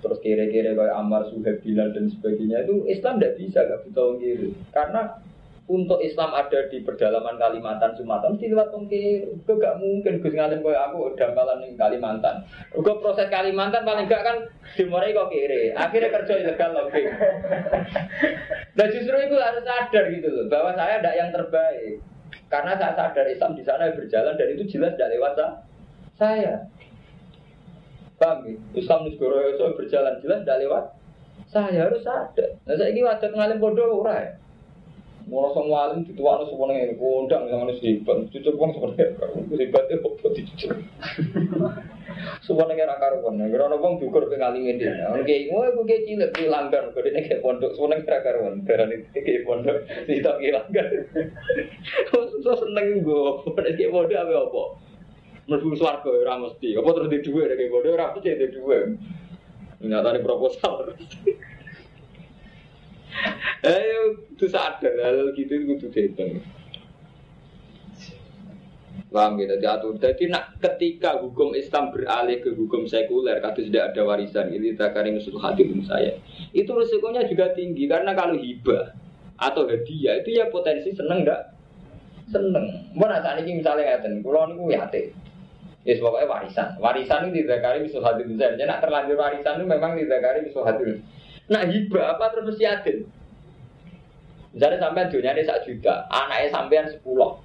terus kira-kira kayak Ammar, Suhaib, Bilal dan sebagainya itu Islam tidak bisa gak butuh kiri karena untuk Islam ada di pedalaman Kalimantan Sumatera mesti lewat tongkir itu gak mungkin Gus ngalim kaya aku dampalan di Kalimantan. Gue proses Kalimantan paling gak kan dimulai kok kiri. Akhirnya kerja ilegal lagi nah justru itu harus sadar gitu loh bahwa saya tidak yang terbaik. Karena saya sadar Islam di sana berjalan dan itu jelas tidak lewat saya. Paham ya? Islam di berjalan jelas tidak lewat saya harus sadar. Nah saya ini wajib ngalim bodoh orang ya Mau semua alim dituakno semua ini kondang yang harus hebat. Cucuk bang sebenarnya hebat itu apa era karuan. Karena orang bang juga pengen ngalimin dia. Orang kayak mau aku kayak cilik di langgar. Kau ini kayak pondok. Nih era karuan. Karena ini kayak pondok. Di tak kayak langgar. So seneng gue. Kayak pondok apa apa. Merbu suarga orang mesti. Apa terus di dua kayak pondok. Orang mesti di dua. Nyata proposal. Ayo, itu sadar hal gitu itu kudu dihitung. Paham gitu, diatur. Jadi nak ketika hukum Islam beralih ke hukum sekuler, kata tidak ada warisan, ini takari musuh hadirin saya. Itu resikonya juga tinggi, karena kalau hibah atau hadiah itu ya potensi seneng enggak? Seneng. Mau saat ini misalnya ngeten, kalau ini yate. Ya pokoknya warisan. Warisan itu tidak kari musuh hadirin saya. Jadi nak terlanjur warisan itu memang tidak kari musuh hadirin. Nah hibah apa terus mesti adil? Misalnya sampean dunia ini satu juta, anaknya sampean sepuluh.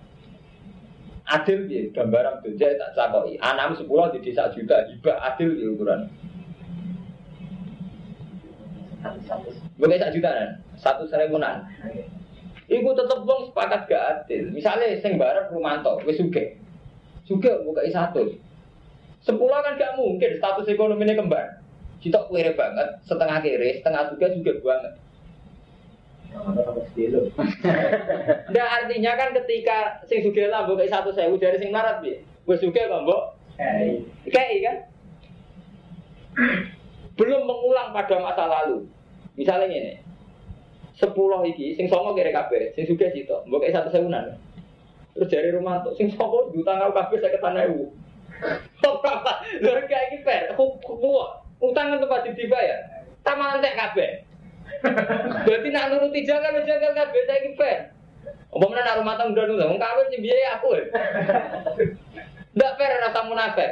Adil ya, gambaran dunia tak cakoi. Anak sepuluh di desa juta, hibah adil ya ukuran. Bukan satu juta kan? Satu seribuan. Iku tetep wong sepakat gak adil. Misalnya sing barep Rumanto, wis suge. Suge buka satu. Sepuluh kan gak mungkin status ekonominya kembar. Kita kere banget, setengah kere, setengah juga juga banget. Nah artinya kan ketika sing sugih lah mbok satu sewu dari sing marat bi, wis sugih kok mbok. Kayak kan? Belum mengulang pada masa lalu. Misalnya ini, sepuluh iki, sing songo kira kabeh, sing sugih situ, mbok satu sewunan. Terus dari rumah tuh, sing songo juta ngau kabeh saya ketanah ibu. Lha kayak iki per, utang kan pasti dibayar. Taman entek kabeh. Berarti nak nuruti jangan jangan kabeh saiki fair. Apa mana nak rumah tangga dulu, wong kawin sing biaya aku. Ndak fair rasa munafik.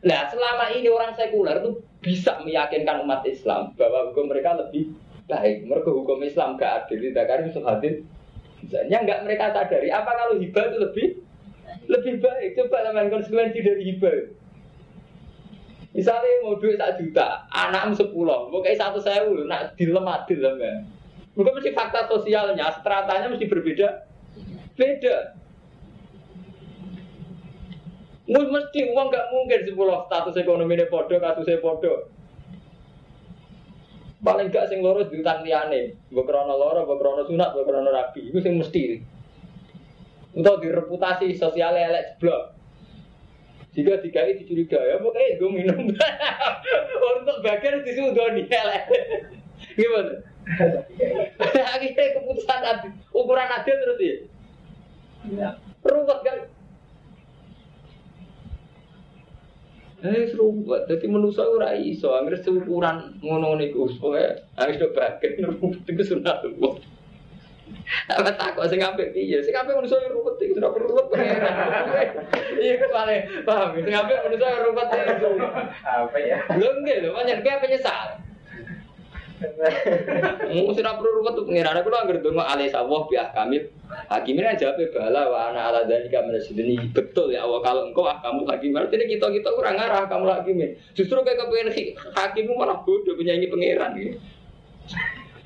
Nah, selama ini orang sekuler itu bisa meyakinkan umat Islam bahwa hukum mereka lebih baik. Mereka hukum Islam gak adil, tidak kan bisa hadir. Misalnya nggak mereka sadari, apa kalau hibah itu lebih lebih baik? Coba teman konsekuensi dari hibah. Misalnya mau duit satu juta, anak sepuluh, mau kayak satu sewu, nak dilem lah kan. Mungkin mesti fakta sosialnya, stratanya mesti berbeda, beda. Mesti uang nggak mungkin sepuluh status ekonomi ini podo, kasusnya podo. Paling gak sing loro diutang liane, mbok krana loro, mbok krana sunat, mbok krana rabi, itu sing mesti. Untuk direputasi sosial elek jeblok. Jika dikai dicurigai, ya pokoknya gue minum. Untuk bagian disudoni Gimana? Akhirnya keputusan adil, ukuran adil terus ya. Ya. Ruwet kan? Eh seru banget. Jadi manusia ora iso, akhirnya seukuran ngono niku. Pokoke harus do bagian ruwet iku sunat Allah. Apa takut sing apik piye? Sing apik manusia yang ruwet iku ora perlu pangeran. Iya paling paham. Sing apik manusia yang ruwet iku. Apa ya? Lho nggih lho, pancen kowe penyesal. Mau sih perlu ruwet tuh pengiran aku anggar dongo alih sawah biah kami hakimin aja apa bala wa anak ala dari kami ini betul ya Allah kalau engkau ah kamu hakim artinya kita kita kurang ngarah kamu hakimin justru kayak kepengen hakimmu malah bodoh penyanyi pengiran gitu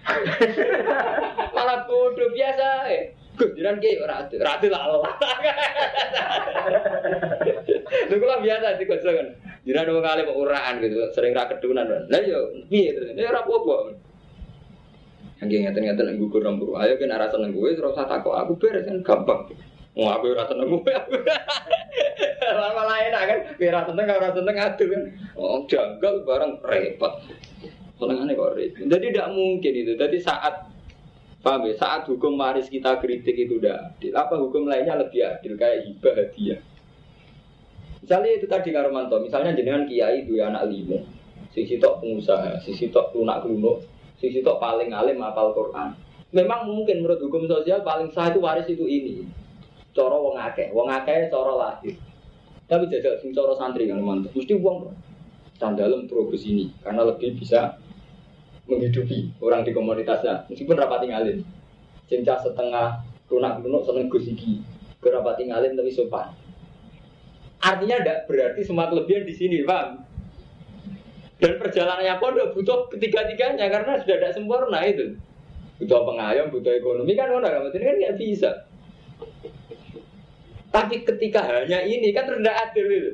malah bodoh biasa eh Gus, jiran ki ora adu, ora adu lah Allah. Kula biasa kocok kan. Jiran wong kali mau uraan gitu, sering ra kedunan. Lah yo piye terus? Ya ora apa-apa. Angge ngeten-ngeten nang gugur rambut. Ayo kan ora seneng kowe terus takok aku beres kan gampang. Mau aku ora seneng kowe. Malah enak kan, kowe ora seneng ora seneng adu kan. Oh, janggal barang repot. Senengane kok repot. Jadi tidak mungkin itu. Jadi saat Paham ya? Saat hukum waris kita kritik itu udah. Apa hukum lainnya lebih adil kayak hibah hadiah? Misalnya itu tadi Karomanto, misalnya jenengan kiai dua anak lima, sisi tok pengusaha, sisi tok lunak luno, sisi tok paling alim apal Quran. Memang mungkin menurut hukum sosial paling sah itu waris itu ini. Coro wong akeh, wong akeh coro lahir. Tapi jajal sing coro santri Karomanto, mesti uang sandalem progres ini karena lebih bisa menghidupi orang di komunitasnya. Meskipun rapat tinggalin. Cinta setengah lunak lunak seneng gusiki berapa tinggalin tapi sopan. Artinya tidak berarti semua kelebihan di sini bang. Dan perjalanannya pondok butuh ketiga-tiganya karena sudah tidak sempurna itu. Butuh pengayom butuh ekonomi kan mana kan nggak bisa. Tapi ketika hanya ini kan rendah adil itu.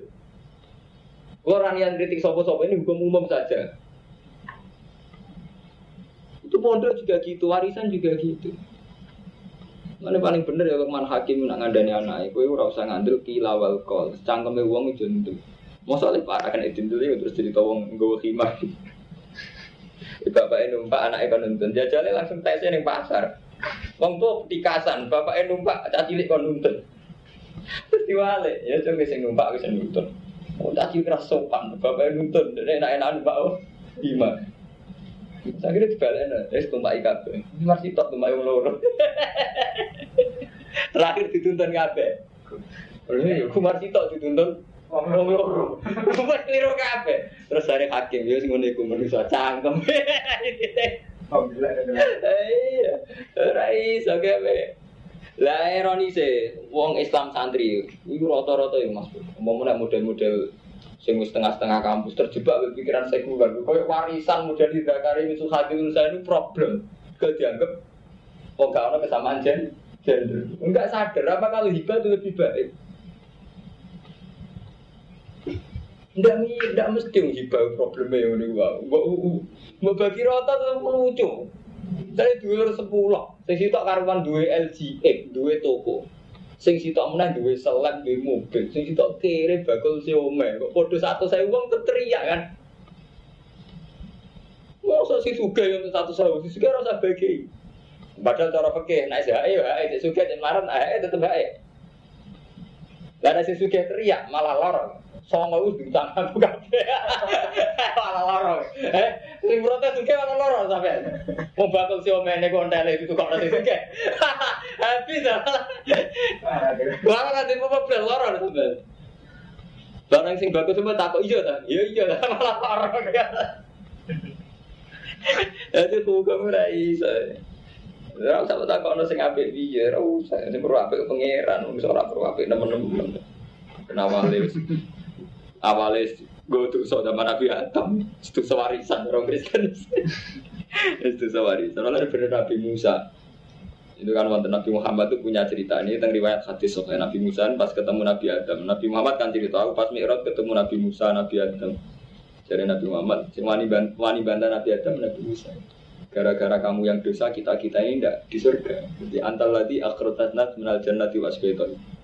Orang yang kritik sopo-sopo ini hukum umum saja pondok juga gitu, warisan juga gitu. Mana paling bener ya Lukman Hakim nak ngandani anak, kowe ora usah ngandel kila wal kol, cangkeme wong itu itu. Masalah parah kan itu dulu ya terus cerita wong nggawa khimah. Bapaknya numpak anaknya kan nonton, jajalnya langsung tesnya ning pasar. Wong tuh tikasan, bapaknya numpak cacilik kon nonton. Terus diwale, ya coba sing numpak wis nonton. Oh, caci keras sopan, bapaknya nonton, enak-enak numpak oh, lima. Saya kira dibalik, eh tumpak ikat, masih top tumpak yang loro. Terakhir dituntun kabeh. Lalu ya, kumar sitok dituntun wong loro. Kumar keliru kabeh. Terus dari hakim, ya sing ngene iku manusa cangkem. Iya, ora iso kabeh. Lah ironise wong Islam santri iku rata-rata ya Mas. Umpama model-model sing setengah-setengah kampus terjebak pikiran sekuler. Kayak warisan model di Dakari itu hati saya ini problem. Gak dianggap oh gak ada kesamaan gen gender. Enggak sadar apa kalau hibah itu lebih baik. Mi, enggak mesti hibah problemnya ini gua. Mbak bagi rata tuh lucu. Saya dua sepuluh, saya situ karuan dua LGX, dua toko sing sitok meneh duwe selek duwe mobil sing sitok kere bakul siome kok padha satu saya uang teriak kan Masa si suga yang satu sewu, si suga rasa bagi. Padahal cara fikih, naik sih ayo, ayo, si suga dan marah, ayo, tetep ayo. Lah si suga teriak, malah lorong. Songo itu aku kabeh. Malah lorong. Eh, sing protes suga malah lorong sampai. Mau bakal si omene kontele itu kok si suga. Habis Malah nanti mau bel lorong sampai. Barang sing bagus semua takut iya ta? Iya iya malah lorong. Jadi hukum ora iso. Ora usah tak kono sing apik piye, ora usah. Sing perlu apik pangeran, wis ora perlu apik nemen-nemen. Kenapa wis awale go to so zaman Nabi Adam, itu sewarisan orang Kristen. Itu sewarisan. Soalnya bener Nabi Musa. Itu kan wonten Nabi Muhammad itu punya cerita ini tentang riwayat hadis soal Nabi Musa pas ketemu Nabi Adam. Nabi Muhammad kan cerita aku pas Mi'raj ketemu Nabi Musa, Nabi Adam dari Nabi Muhammad. Wani, wani bantah Nabi Adam, Nabi Musa. Gara-gara kamu yang dosa, kita-kita ini tidak di surga. Jadi antal lagi akhrotasnat menal jannati wasbaiton.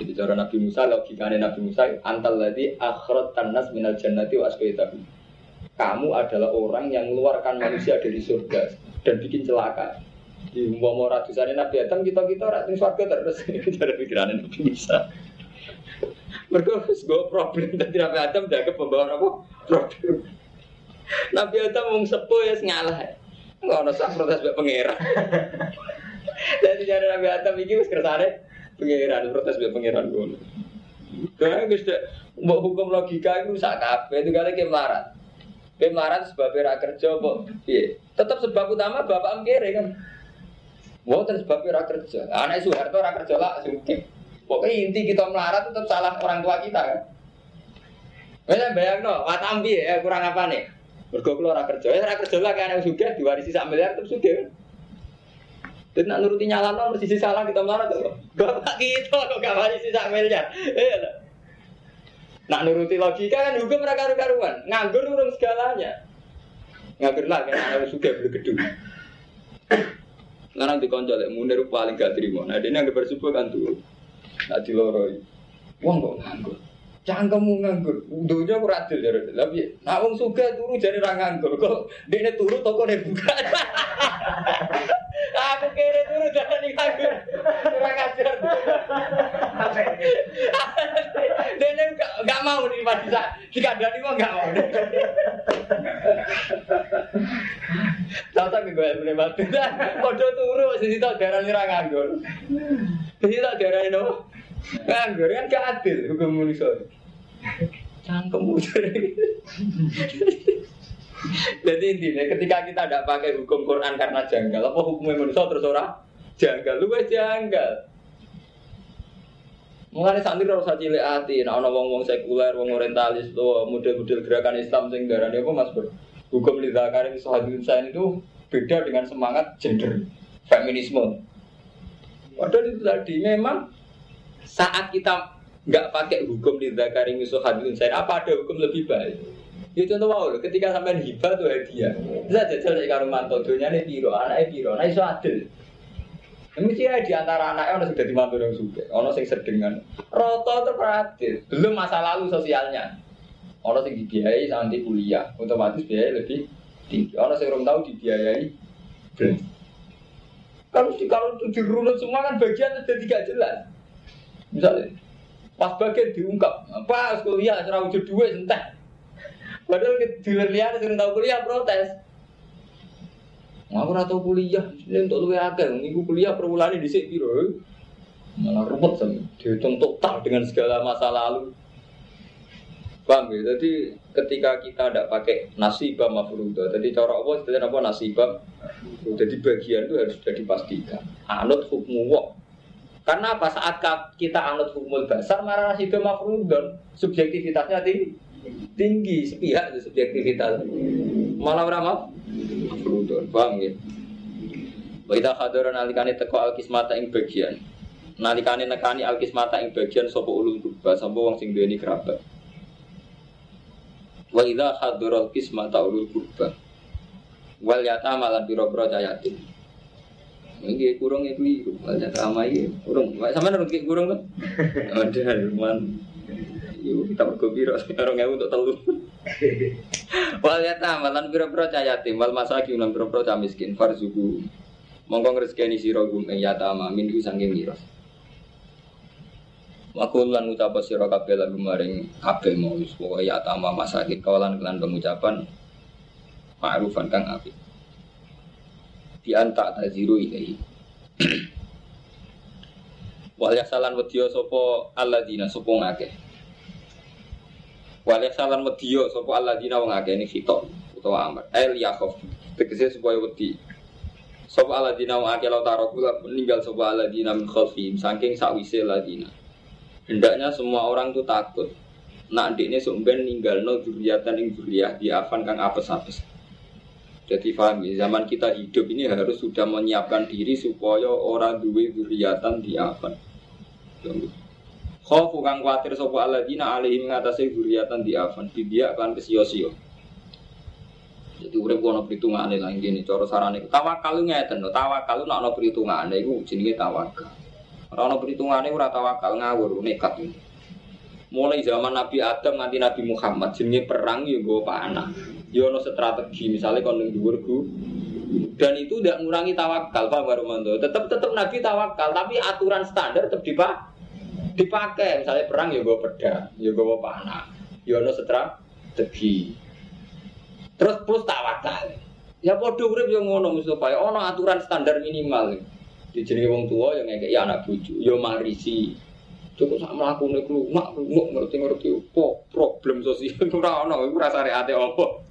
Jadi cara Nabi Musa, logikanya Nabi Musa, antal lagi akhirat tanas minal jannati wa asqaitahu. Kamu adalah orang yang mengeluarkan manusia dari surga dan bikin celaka. Di mau ratusan Nabi Adam kita kita ratus surga terus cara pikirannya Nabi Musa. Mereka harus gue problem tadi Nabi Adam ke pembawa apa? Problem. Nabi Adam mau sepuh ya ngalah. Nggak ada sah protes buat pangeran. Jadi cara Nabi Adam ini wis kersane pangeran protes buat pangeran gue. Karena gue sudah mau hukum logika itu sak kabeh itu kali ke melarat. Ke melarat sebab ra kerja kok. Iya. Tetap sebab utama bapak mkere kan. Mau terus sebab ra kerja. Anak Soeharto ra kerja lah sugih. Pokoknya inti kita melarat tetap salah orang tua kita kan. Wes bayang no, watambi ya kurang apa nih? Mergo kula ora kerja, ya kerja lah kan yang sugih diwarisi sak miliar tetep sugih. Dan nak nuruti nyala mesti sisi salah kita melarat kok. Bapak kita kok gak warisi sak miliar. Iya lah. Nak nuruti logika kan hukum mereka karuan. Nganggur urung segalanya. Nganggur lah kan anak sugih beli gedung. Sekarang dikonjol lek munir paling gak terima. Nah, dia yang bersubuh kan tuh. Nak diloroi. Wong kok nganggur. Cangkemmu nganggur. Dunia aku radil jadi. Tapi nak wong suga turu jadi nganggur. Kok dia turu toko dia buka. Aku kira turu jadi nganggur. Kurang ajar. Dia nggak mau nih Pak Disa. Dikandani mau nggak mau. Tahu tak gue boleh bantu. Podo turu sisi tak darah ra nganggur. Sisi tak darah nopo. Nganggur kan gak adil hukum manusia. Cangkem Jadi intinya ketika kita tidak pakai hukum Quran karena janggal, apa hukumnya manusia terus orang janggal, lu janggal. Mulai santri harus cilik hati, nah ono wong wong sekuler, wong orientalis, tuh model-model gerakan Islam sing darani apa mas ber hukum lidakari sohadun saya itu beda dengan semangat gender feminisme. Padahal itu tadi memang saat kita nggak pakai hukum lidakari sohadun saya, apa ada hukum lebih baik? Ya contoh wow, ketika sampai hibah tuh hadiah, bisa jajal dari karo mantu, dunia ini piro, anaknya piro, nah itu adil. Mesti ya di antara anaknya orang sudah dimantu yang suka, orang sing sedengan, roto terperadil, belum masa lalu sosialnya. Orang sing dibiayai sampai kuliah, otomatis biaya lebih tinggi. Orang sing belum tahu dibiayai belum. Kalau kalau itu dirunut semua kan bagian jadi tidak jelas. Misalnya, pas bagian diungkap, pas kuliah serah wujud dua entah. Padahal di lihat sering tahu kuliah protes. Aku ora tau kuliah, ini untuk luwe akeh. Niku kuliah per bulan di sini piro. Malah rumput sama. Dihitung total dengan segala masa lalu. Paham ya? Jadi ketika kita tidak pakai nasibah mafrudah, jadi cara apa istilahnya apa nasibah? Jadi bagian itu harus sudah dipastikan. Anut hukmu wong. Karena apa saat kita anut hukum dasar, marah nasibah mafrudah, subjektivitasnya tinggi tinggi sepihak itu subjektivitas malah ramah Furudon, paham ya? Wa idza hadara nalikane teko alkismata ing bagian. Nalikane nekani alkismata ing bagian sapa ulul kurba sapa wong sing duweni kerabat. Wa idza hadara alkismata ulul kurba. Wal yatama lan pira-pira yatim. Ini kurung itu, wal yatama iki kurung. Sama nang kurung kan? Ada, man. Yuk kita bergembira sekarang ya untuk telur. Wal yatam lan pira-pira cah yatim wal masakin lan pira-pira cah miskin farzuku. Monggo ngrezekeni sira gum ing yatam min ku saking miras. Makul lan ucap sira kabeh lan maring kabeh mau yatam masakin kawalan kelan pengucapan ma'rufan kang apik. Di antak taziru ilahi. Wal yasalan wedya sapa alladzina sapa ngakeh. Walih salan mediyo sopo Allah dina wong akeh ini khitok utawa amar. El yakhaf. Tegese supaya wedi. Allah dina wong akeh lau taroku meninggal sopo Allah dina min khalfihim saking sakwise dina. Hendaknya semua orang tuh takut. Nak ndekne sumben ninggal no duriatan ing duriyah di afan kang apes-apes. Jadi paham ya, zaman kita hidup ini harus sudah menyiapkan diri supaya orang duwe duriatan di afan. Khofu kang kuatir sapa alladzina alaihim ngatasé di afan bidia kan kesio-sio. Jadi urip ono perhitungane lah ngene cara sarane. Tawakal ngeten lho, tawakal nek ono perhitungane iku jenenge tawakal. Ora ono perhitungane ora tawakal ngawur nekat. Mulai zaman Nabi Adam nganti Nabi Muhammad jenenge perang ya nggo panah. Ya ono strategi misalnya kon ning dhuwur dan itu tidak mengurangi tawakal Pak Baromanto. Tetap tetap Nabi tawakal, tapi aturan standar tetap dipakai. Dipakai misalnya perang ya gue pedang, ya gue panah, ya ono strategi. Terus plus tawakal. Ya podo urip yo ngono Mustafa, ono aturan standar minimal. Dijenenge wong tua yang ngekeki anak bojo, yo marisi. Cukup sak mlakune klumak, klumak ngerti-ngerti opo problem sosial ora ono, iku rasane ate opo.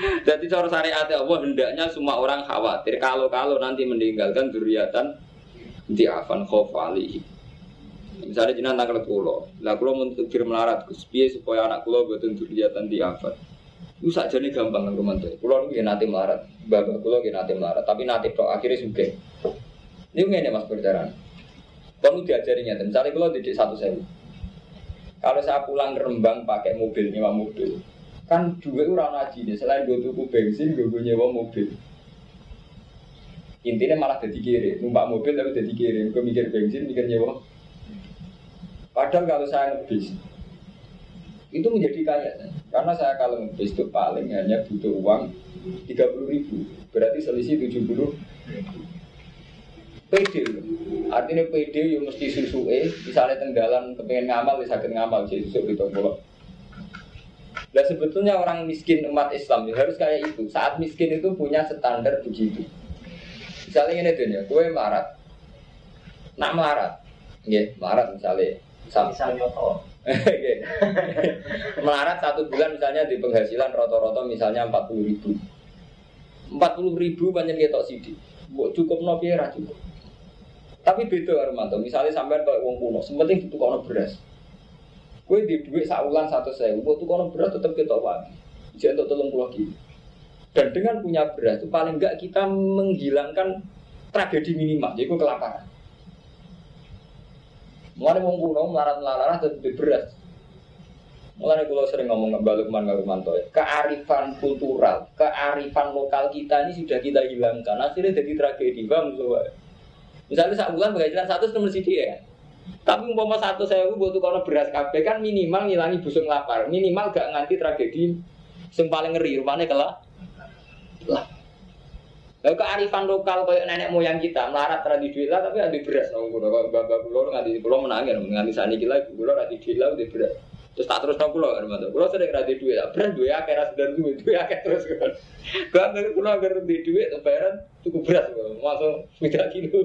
Jadi cara syariat Allah hendaknya semua orang khawatir kalau-kalau nanti meninggalkan duriatan di afan khofali. Misalnya jinan tanggal kulo, lah kulo mentukir melarat, Gus supaya anak kulo betul duriatan di afan. Itu saja nih gampang kan teman tuh. Kulo nggak nanti melarat, bapak kulo nggak nanti melarat, tapi nanti pro akhirnya suka. Ini nggak mas perjalanan. Kamu diajarinya, misalnya kulo didik satu sewu. Kalau saya pulang ke Rembang pakai mobil nyewa mobil, kan dua orang ngaji nih selain gue tuku bensin gue nyewa mobil intinya malah jadi kiri numpak mobil tapi jadi kiri gue mikir bensin mikir nyewa padahal kalau saya ngebis itu menjadi kaya karena saya kalau ngebis itu paling hanya butuh uang tiga puluh ribu berarti selisih tujuh puluh PD artinya PD yang mesti susu eh misalnya tenggalan kepengen ngamal bisa ngamal jadi susu di toko Nah sebetulnya orang miskin umat Islam ya, harus kayak itu. Saat miskin itu punya standar begitu. Misalnya ini tuh ya, gue melarat. Nak melarat, ya melarat misalnya. Misalnya toh. melarat satu bulan misalnya di penghasilan roto-roto misalnya 40 ribu. 40 ribu banyak kita sidik. Cukup no cukup. Tapi beda Armanto, misalnya sampai kayak uang kuno, sementing itu kono beras. Kue di duit saulan satu saya, waktu kono beras tetap kita wagi. Jadi untuk tolong pulau gitu. Dan dengan punya beras itu paling enggak kita menghilangkan tragedi minimal, yaitu kelaparan. Mulai mau kuno melarat-melarat tetap di beras. Mulai kalau sering ngomong ngebalik ke mana Rumanto, kearifan kultural, kearifan lokal kita ini sudah kita hilangkan. Akhirnya jadi tragedi, bang. Misalnya saat bulan penghasilan satu nomor sidi ya, tapi umpama satu saya butuh kalau beras kafe kan minimal ngilangi busung lapar, minimal gak nganti tragedi yang paling ngeri rumahnya kalah. Lah. Lalu kearifan lokal kayak nenek moyang kita melarat tradisi duit lah tapi ada beras nong kulo kalau bapak kulo nganti kulo menangin nganti ini lagi kulo tradisi duit lah udah beras terus tak terus nong kulo kan mantu kulo sering tradisi duit lah beras duit akhir ras dan duit duit akhir terus kan gak ngerti kulo agar di duit bayaran cukup beras masuk tidak kilo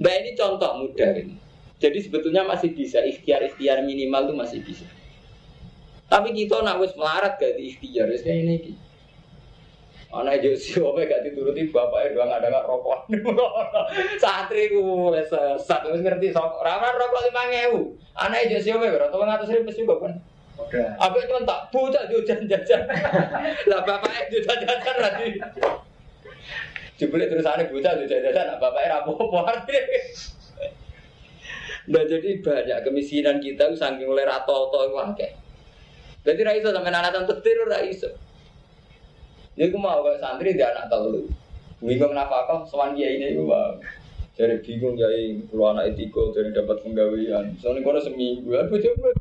Nah ini contoh mudah ini. Jadi sebetulnya masih bisa ikhtiar-ikhtiar minimal itu masih bisa. Tapi kita nak wis melarat gak di ikhtiar wis kayak ini. Gitu. Anak Josi opo gak dituruti bapaknya doang ada nggak rokok. Santri ku sesat wis ngerti sok ora rokok 5000. Anak Josi opo berapa 200 ribu juga kan. Oke. Abek cuma tak bocah jajan-jajan. Lah bapaknya jajan-jajan lagi. Jebule terus ada bocah tuh jajan bapaknya rapopo. Nah jadi banyak kemiskinan kita saking oleh rato-rato itu akeh. Jadi ra iso sampe anak tetir ra iso. Jadi aku mau kayak santri dia anak telu. Bingung kenapa kok sowan kiai ini gue bang. Jadi bingung kiai kalau anak etiko jadi dapat penggawean. Soalnya kono seminggu, aku coba